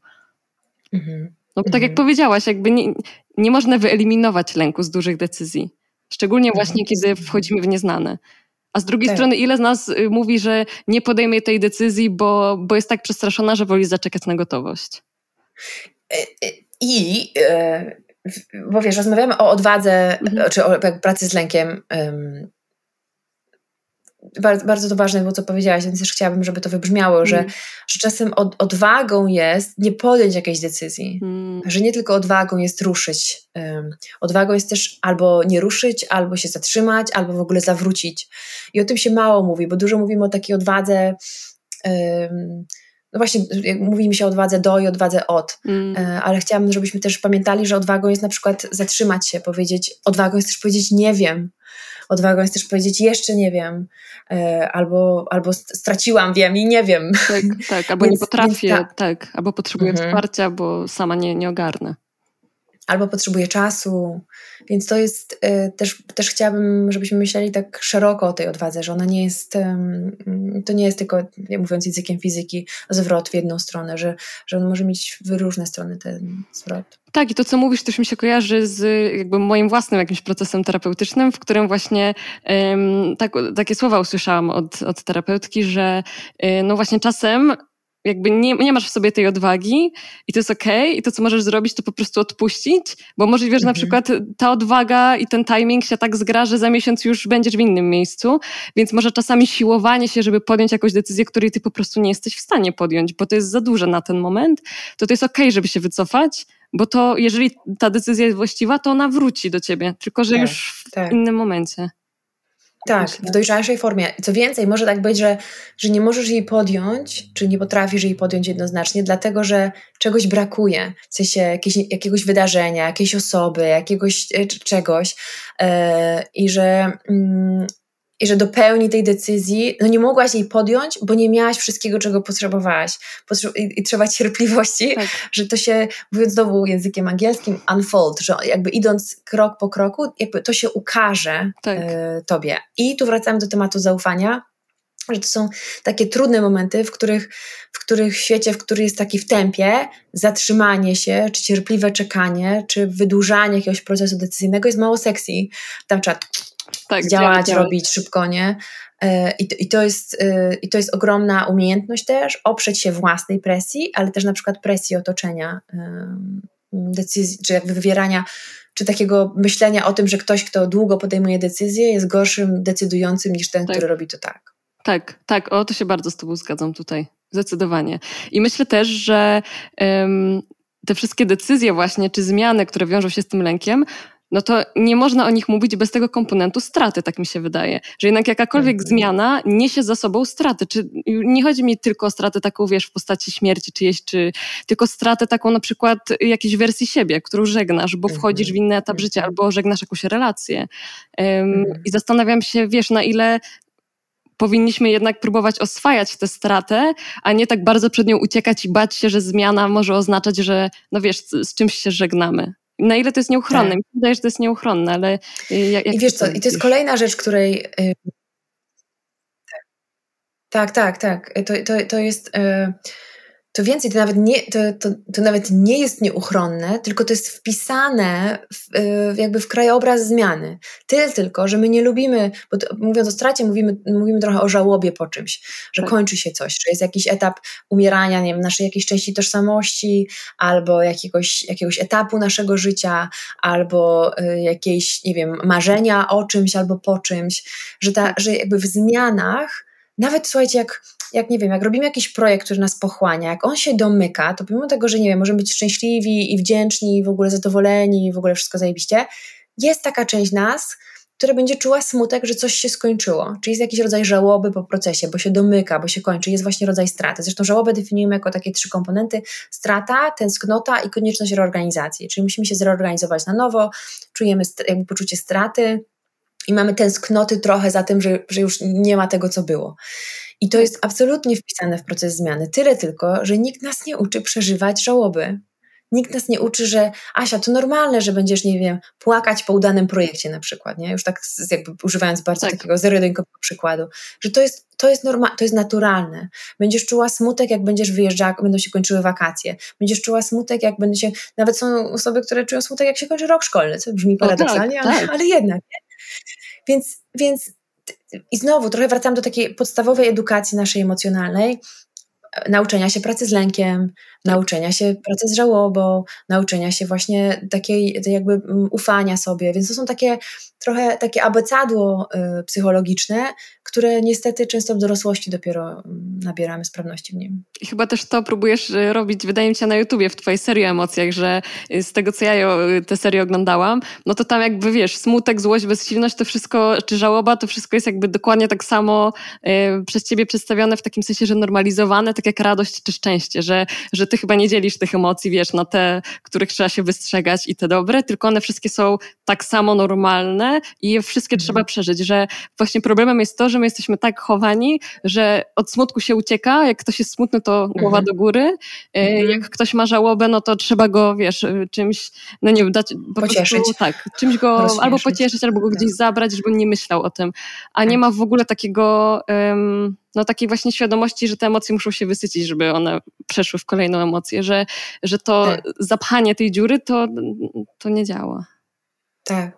Mhm. No bo tak jak mhm. powiedziałaś, jakby nie, nie można wyeliminować lęku z dużych decyzji. Szczególnie mhm. właśnie, kiedy wchodzimy w nieznane. A z drugiej tak. strony, ile z nas y, mówi, że nie podejmie tej decyzji, bo, bo jest tak przestraszona, że woli zaczekać na gotowość? E, e, I, e, bo wiesz, rozmawiamy o odwadze, mhm. czy o pracy z lękiem bardzo, bardzo to ważne było, co powiedziałaś, więc też chciałabym, żeby to wybrzmiało, mm. że, że czasem od, odwagą jest nie podjąć jakiejś decyzji, mm. że nie tylko odwagą jest ruszyć. Um, odwagą jest też albo nie ruszyć, albo się zatrzymać, albo w ogóle zawrócić. I o tym się mało mówi, bo dużo mówimy o takiej odwadze. Um, no właśnie, mówi mi się o odwadze do i odwadze od, mm. E, ale chciałabym, żebyśmy też pamiętali, że odwagą jest na przykład zatrzymać się, powiedzieć, odwagą jest też powiedzieć nie wiem, odwagą jest też powiedzieć jeszcze nie wiem, e, albo, albo straciłam, wiem i nie wiem. Tak, tak albo więc, nie potrafię, tak. tak. albo potrzebuję mhm. wsparcia, bo sama nie, nie ogarnę albo potrzebuje czasu. Więc to jest y, też, też chciałabym, żebyśmy myśleli tak szeroko o tej odwadze, że ona nie jest, y, to nie jest tylko, mówiąc językiem fizyki, zwrot w jedną stronę, że, że on może mieć w różne strony ten zwrot. Tak, i to, co mówisz, też mi się kojarzy z jakby moim własnym jakimś procesem terapeutycznym, w którym właśnie tak, takie słowa usłyszałam od, od terapeutki, że y, no właśnie czasem jakby nie, nie masz w sobie tej odwagi i to jest okej okay, i to, co możesz zrobić, to po prostu odpuścić, bo możliwe, że mhm. na przykład ta odwaga i ten timing się tak zgra, że za miesiąc już będziesz w innym miejscu, więc może czasami siłowanie się, żeby podjąć jakąś decyzję, której ty po prostu nie jesteś w stanie podjąć, bo to jest za duże na ten moment, to to jest okej, okay, żeby się wycofać, bo to jeżeli ta decyzja jest właściwa, to ona wróci do ciebie, tylko że tak, już w tak. innym momencie. Tak, w dojrzalszej formie. Co więcej, może tak być, że, że nie możesz jej podjąć, czy nie potrafisz jej podjąć jednoznacznie, dlatego że czegoś brakuje, w sensie jakieś, jakiegoś wydarzenia, jakiejś osoby, jakiegoś e, czegoś. Yy, i że yy, i że do pełni tej decyzji, no nie mogłaś jej podjąć, bo nie miałaś wszystkiego, czego potrzebowałaś. Potrze i, trzeba cierpliwości, tak. że to się, mówiąc znowu językiem angielskim, unfold, że jakby idąc krok po kroku, jakby to się ukaże tak. y, tobie. I tu wracamy do tematu zaufania, że to są takie trudne momenty, w których, w których świecie, w który jest taki w tempie, zatrzymanie się, czy cierpliwe czekanie, czy wydłużanie jakiegoś procesu decyzyjnego jest mało sexy. Tam trzeba tak, działać, robić szybko, nie? E, I to, i, to jest, e, I to jest ogromna umiejętność też, oprzeć się własnej presji, ale też na przykład presji otoczenia, decyzji, czy jakby wywierania, czy takiego myślenia o tym, że ktoś, kto długo podejmuje decyzję, jest gorszym decydującym niż ten, tak. który robi to tak. Tak, tak, o to się bardzo z Tobą zgadzam tutaj. Zdecydowanie. I myślę też, że um, te wszystkie decyzje właśnie, czy zmiany, które wiążą się z tym lękiem, no to nie można o nich mówić bez tego komponentu straty, tak mi się wydaje. Że jednak jakakolwiek mhm. zmiana niesie za sobą straty. Czy nie chodzi mi tylko o stratę taką, wiesz, w postaci śmierci czyjejś, czy tylko stratę taką na przykład jakiejś wersji siebie, którą żegnasz, bo wchodzisz w inny etap mhm. życia albo żegnasz jakąś relację. Um, I zastanawiam się, wiesz, na ile powinniśmy jednak próbować oswajać tę stratę, a nie tak bardzo przed nią uciekać i bać się, że zmiana może oznaczać, że no wiesz, z, z czymś się żegnamy. Na ile to jest nieuchronne? Tak. Mi się wydaje, że to jest nieuchronne, ale... Y, jak, I wiesz co, i to jest kolejna rzecz, której... Y, tak, tak, tak. To, to, to jest... To więcej, to nawet, nie, to, to, to nawet nie jest nieuchronne, tylko to jest wpisane w, y, jakby w krajobraz zmiany. Tyle tylko, że my nie lubimy, bo to, mówiąc o stracie, mówimy, mówimy trochę o żałobie po czymś, że tak. kończy się coś, że jest jakiś etap umierania, nie wiem, naszej jakiejś części tożsamości, albo jakiegoś, jakiegoś etapu naszego życia, albo y, jakiejś, nie wiem, marzenia o czymś albo po czymś, że, ta, tak. że jakby w zmianach, nawet słuchajcie, jak jak nie wiem, jak robimy jakiś projekt, który nas pochłania, jak on się domyka, to pomimo tego, że nie wiem, możemy być szczęśliwi i wdzięczni, i w ogóle zadowoleni, i w ogóle wszystko zajebiście, jest taka część nas, która będzie czuła smutek, że coś się skończyło. Czyli jest jakiś rodzaj żałoby po procesie, bo się domyka, bo się kończy. Jest właśnie rodzaj straty. Zresztą żałobę definiujemy jako takie trzy komponenty: strata, tęsknota i konieczność reorganizacji. Czyli musimy się zreorganizować na nowo, czujemy jakby poczucie straty i mamy tęsknoty trochę za tym, że, że już nie ma tego, co było. I to jest absolutnie wpisane w proces zmiany. Tyle tylko, że nikt nas nie uczy przeżywać żałoby. Nikt nas nie uczy, że Asia, to normalne, że będziesz, nie wiem, płakać po udanym projekcie na przykład, nie? Już tak jakby używając bardzo tak. takiego zero-jedynkowego przykładu, że to jest, to jest norma- to jest naturalne. Będziesz czuła smutek, jak będziesz wyjeżdżała, jak będą się kończyły wakacje. Będziesz czuła smutek, jak będzie się, nawet są osoby, które czują smutek, jak się kończy rok szkolny, co brzmi paradoksalnie, tak, ale, tak. ale jednak, nie? Więc, więc i znowu trochę wracam do takiej podstawowej edukacji naszej emocjonalnej, nauczenia się pracy z lękiem, nauczenia się pracy z żałobą, nauczenia się właśnie takiej jakby mm, ufania sobie. Więc to są takie trochę takie abecadło y, psychologiczne, które niestety często w dorosłości dopiero mm, nabieramy sprawności w nim. I chyba też to próbujesz y, robić, wydaje mi się, na YouTubie, w twojej serii o emocjach, że y, z tego, co ja tę serię oglądałam, no to tam jakby, wiesz, smutek, złość, bezsilność, to wszystko, czy żałoba, to wszystko jest jakby dokładnie tak samo y, przez ciebie przedstawione w takim sensie, że normalizowane, tak jak radość czy szczęście, że, że ty chyba nie dzielisz tych emocji, wiesz, na te, których trzeba się wystrzegać i te dobre, tylko one wszystkie są tak samo normalne i je wszystkie trzeba mhm. przeżyć, że właśnie problemem jest to, że my jesteśmy tak chowani, że od smutku się ucieka, jak ktoś jest smutny, to głowa mhm. do góry, e, mhm. jak ktoś ma żałobę, no to trzeba go, wiesz, czymś, no nie wiem, dać po pocieszyć. Prostu, tak, czymś go albo pocieszyć, albo go gdzieś tak. zabrać, żeby nie myślał o tym, a nie tak. ma w ogóle takiego... Um, no takiej właśnie świadomości, że te emocje muszą się wysycić, żeby one przeszły w kolejną emocję, że, że to tak. zapchanie tej dziury to, to nie działa. Tak.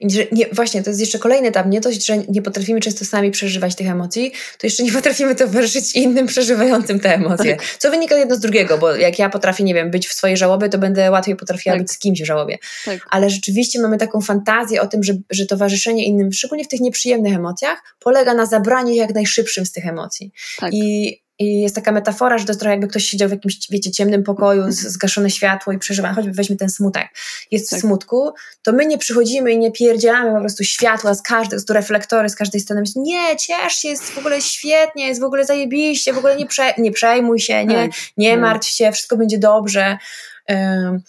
I że nie, właśnie, to jest jeszcze kolejny etap. Nie dość, że nie potrafimy często sami przeżywać tych emocji, to jeszcze nie potrafimy towarzyszyć innym przeżywającym te emocje. Tak. Co wynika jedno z drugiego, bo jak ja potrafię, nie wiem, być w swojej żałobie, to będę łatwiej potrafiła tak. być z kimś w żałobie. Tak. Ale rzeczywiście mamy taką fantazję o tym, że, że towarzyszenie innym, szczególnie w tych nieprzyjemnych emocjach, polega na zabraniu jak najszybszym z tych emocji. Tak. I i jest taka metafora, że to jest trochę jakby ktoś siedział w jakimś, wiecie, ciemnym pokoju, zgaszone światło i przeżywa, choćby weźmy ten smutek. Jest tak. w smutku, to my nie przychodzimy i nie pierdzielamy po prostu światła z każdej, z reflektory z każdej strony. Myślimy, nie, ciesz się, jest w ogóle świetnie, jest w ogóle zajebiście, w ogóle nie, prze, nie przejmuj się, nie, tak. nie tak. martw się, wszystko będzie dobrze. Um,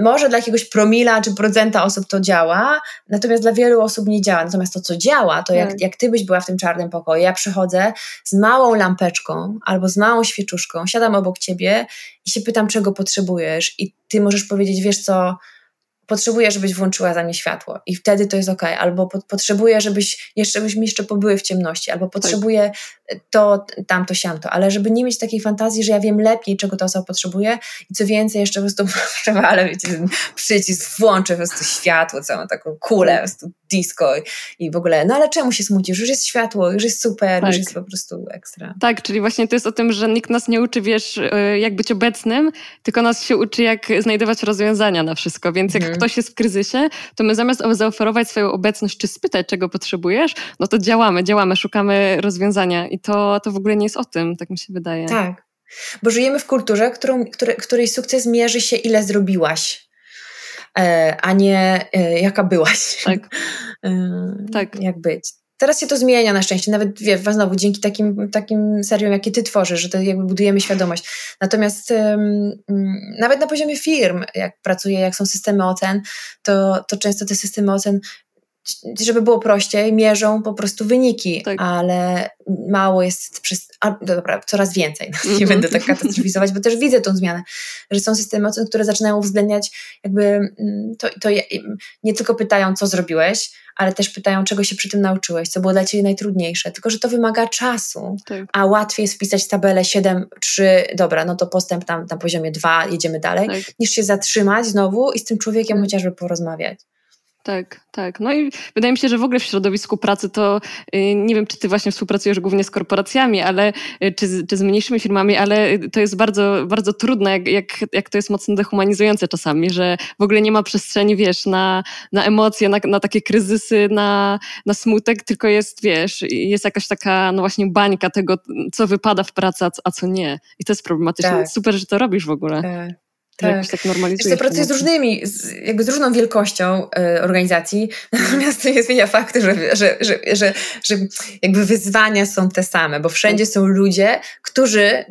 może dla jakiegoś promila czy procenta osób to działa, natomiast dla wielu osób nie działa. Natomiast to, co działa, to jak, tak. jak ty byś była w tym czarnym pokoju, ja przychodzę z małą lampeczką albo z małą świeczuszką, siadam obok ciebie i się pytam, czego potrzebujesz, i ty możesz powiedzieć, wiesz co, potrzebuję, żebyś włączyła za mnie światło. I wtedy to jest ok, albo po, potrzebuję, żebyś jeszcze, żebyśmy jeszcze pobyły w ciemności, albo potrzebuję to tamto, siamto, ale żeby nie mieć takiej fantazji, że ja wiem lepiej, czego ta osoba potrzebuje i co więcej, jeszcze po prostu przewalę, wiecie, przycisk, włączę po prostu światło, całą taką kulę, po prostu disco i w ogóle, no ale czemu się smucisz? Już jest światło, już jest super, tak. już jest po prostu ekstra. Tak, czyli właśnie to jest o tym, że nikt nas nie uczy, wiesz, y, jak być obecnym, tylko nas się uczy, jak znajdować rozwiązania na wszystko, więc jak mhm. ktoś jest w kryzysie, to my zamiast zaoferować swoją obecność, czy spytać, czego potrzebujesz, no to działamy, działamy, szukamy rozwiązania i to, to w ogóle nie jest o tym, tak mi się wydaje. Tak, bo żyjemy w kulturze, którą, które, której sukces mierzy się, ile zrobiłaś, e, a nie e, jaka byłaś. Tak. E, tak. Jak być. Teraz się to zmienia na szczęście, nawet wiesz, znowu dzięki takim, takim seriom, jakie ty tworzysz, że to jakby budujemy świadomość. Natomiast um, nawet na poziomie firm, jak pracuję, jak są systemy ocen, to, to często te systemy ocen żeby było prościej, mierzą po prostu wyniki, tak. ale mało jest, przez, a, dobra, coraz więcej, no, nie mm -hmm. będę tak katastrofizować, bo też widzę tą zmianę, że są systemy ocen, które zaczynają uwzględniać jakby, mm, to, to nie tylko pytają, co zrobiłeś, ale też pytają, czego się przy tym nauczyłeś, co było dla Ciebie najtrudniejsze, tylko że to wymaga czasu, tak. a łatwiej jest wpisać tabelę 7, 3, dobra, no to postęp tam na poziomie 2, jedziemy dalej, tak. niż się zatrzymać znowu i z tym człowiekiem tak. chociażby porozmawiać. Tak, tak. No i wydaje mi się, że w ogóle w środowisku pracy to y, nie wiem, czy ty właśnie współpracujesz głównie z korporacjami, ale y, czy, czy z mniejszymi firmami, ale to jest bardzo, bardzo trudne, jak, jak, jak to jest mocno dehumanizujące czasami, że w ogóle nie ma przestrzeni, wiesz, na, na emocje, na, na takie kryzysy, na, na smutek, tylko jest, wiesz, jest jakaś taka, no właśnie bańka tego, co wypada w pracy, a co nie. I to jest problematyczne. Tak. Super, że to robisz w ogóle. Tak. Tak, tak normalizuje. pracuję z różnymi, z, jakby z różną wielkością y, organizacji, natomiast to nie zmienia faktu, że, że, że, że, że jakby wyzwania są te same, bo wszędzie są ludzie, którzy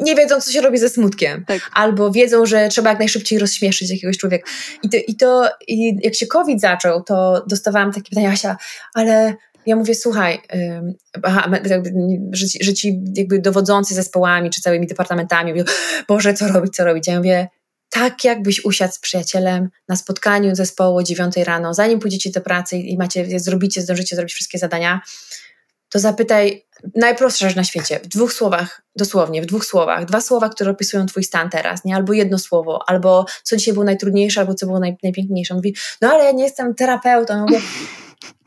nie wiedzą, co się robi ze smutkiem. Tak. Albo wiedzą, że trzeba jak najszybciej rozśmieszyć jakiegoś człowieka. I to, i to i jak się COVID zaczął, to dostawałam takie pytania, Asia, ale ja mówię, słuchaj, aha, że, ci, że ci jakby dowodzący zespołami czy całymi departamentami mówią, Boże, co robić, co robić? Ja mówię, tak jakbyś usiadł z przyjacielem na spotkaniu zespołu o 9 rano, zanim pójdziecie do pracy i macie, zrobicie, zdążycie zrobić wszystkie zadania, to zapytaj, najprostsza rzecz na świecie, w dwóch słowach, dosłownie, w dwóch słowach, dwa słowa, które opisują twój stan teraz, nie? Albo jedno słowo, albo co dzisiaj było najtrudniejsze, albo co było naj, najpiękniejsze. Mówi, no ale ja nie jestem terapeutą. Mówię,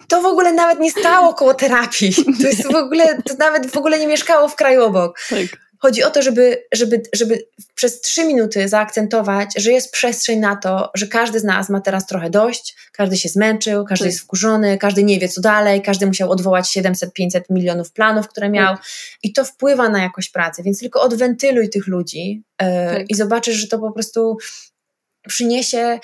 to w ogóle nawet nie stało koło terapii. To jest w ogóle, to nawet w ogóle nie mieszkało w kraju obok. Tak. Chodzi o to, żeby, żeby, żeby przez trzy minuty zaakcentować, że jest przestrzeń na to, że każdy z nas ma teraz trochę dość, każdy się zmęczył, każdy tak. jest wkurzony, każdy nie wie co dalej, każdy musiał odwołać 700-500 milionów planów, które miał tak. i to wpływa na jakość pracy, więc tylko odwentyluj tych ludzi yy, i zobaczysz, że to po prostu przyniesie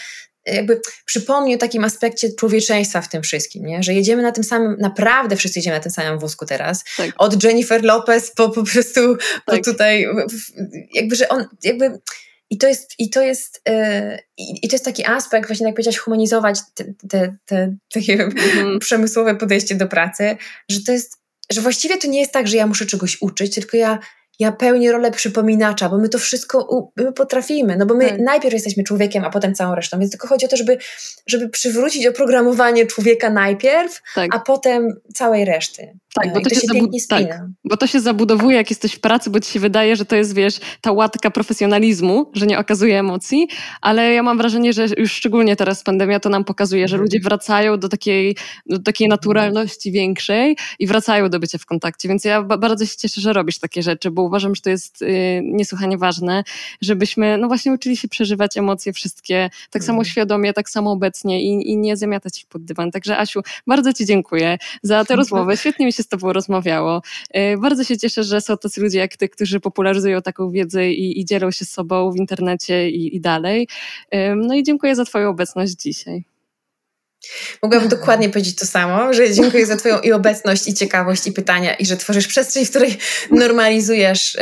jakby przypomni o takim aspekcie człowieczeństwa w tym wszystkim, nie? że jedziemy na tym samym, naprawdę wszyscy jedziemy na tym samym wózku teraz. Tak. Od Jennifer Lopez po po prostu tak. po tutaj, jakby, że on, jakby i to jest, i to jest, yy, i to jest taki aspekt, właśnie jak powiedziałaś, humanizować te, te, te takie mm. przemysłowe podejście do pracy, że to jest, że właściwie to nie jest tak, że ja muszę czegoś uczyć, tylko ja ja pełnię rolę przypominacza, bo my to wszystko my potrafimy, no bo my tak. najpierw jesteśmy człowiekiem, a potem całą resztą, więc tylko chodzi o to, żeby, żeby przywrócić oprogramowanie człowieka najpierw, tak. a potem całej reszty. Tak, bo to, to, się, się tak, bo to się zabudowuje, jak jesteś w pracy, bo ci się wydaje, że to jest, wiesz, ta łatka profesjonalizmu, że nie okazuje emocji, ale ja mam wrażenie, że już szczególnie teraz pandemia to nam pokazuje, że mhm. ludzie wracają do takiej, do takiej naturalności większej i wracają do bycia w kontakcie, więc ja bardzo się cieszę, że robisz takie rzeczy, bo uważam, że to jest y, niesłychanie ważne, żebyśmy, no właśnie uczyli się przeżywać emocje wszystkie, tak samo mhm. świadomie, tak samo obecnie i, i nie zamiatać ich pod dywan. Także Asiu, bardzo Ci dziękuję za tę rozmowę, świetnie mi się z Tobą rozmawiało. E, bardzo się cieszę, że są tacy ludzie jak Ty, którzy popularyzują taką wiedzę i, i dzielą się z sobą w internecie i, i dalej. E, no i dziękuję za Twoją obecność dzisiaj. Mogłabym dokładnie powiedzieć to samo, że dziękuję za Twoją i obecność, i ciekawość, i pytania, i że tworzysz przestrzeń, w której normalizujesz,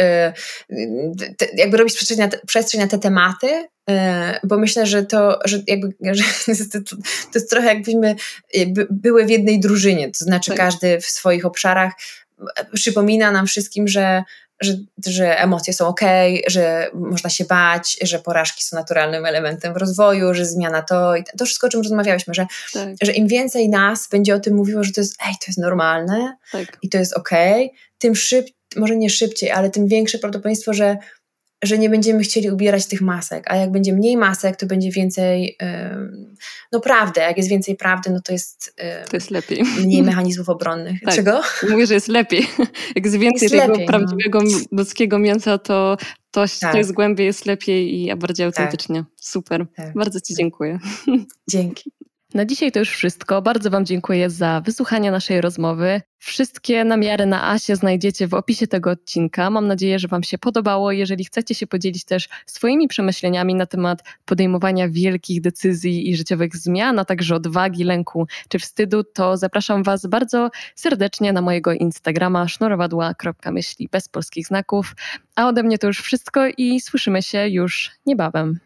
te, jakby robisz przestrzeń na, te, przestrzeń na te tematy, bo myślę, że to, że jakby, że to, jest trochę jakbyśmy jakby były w jednej drużynie, to znaczy tak. każdy w swoich obszarach przypomina nam wszystkim, że że, że emocje są ok, że można się bać, że porażki są naturalnym elementem w rozwoju, że zmiana to, to wszystko, o czym rozmawiałyśmy, że, tak. że im więcej nas będzie o tym mówiło, że to jest, ej, to jest normalne tak. i to jest ok, tym szybciej, może nie szybciej, ale tym większe prawdopodobieństwo, że że nie będziemy chcieli ubierać tych masek, a jak będzie mniej masek, to będzie więcej, no prawdy, jak jest więcej prawdy, no to jest, to jest lepiej. mniej mechanizmów obronnych. Tak. Czego? Mówię, że jest lepiej. Jak jest więcej jest tego lepiej, no. prawdziwego no. ludzkiego mięsa, to to, tak. to jest głębiej, jest lepiej i bardziej tak. autentycznie. Tak. Super. Tak. Bardzo Ci dziękuję. Dzięki. Na dzisiaj to już wszystko. Bardzo Wam dziękuję za wysłuchanie naszej rozmowy. Wszystkie namiary na Asie znajdziecie w opisie tego odcinka. Mam nadzieję, że Wam się podobało. Jeżeli chcecie się podzielić też swoimi przemyśleniami na temat podejmowania wielkich decyzji i życiowych zmian, a także odwagi, lęku czy wstydu, to zapraszam Was bardzo serdecznie na mojego Instagrama sznurowadła.myśli bez polskich znaków. A ode mnie to już wszystko i słyszymy się już niebawem.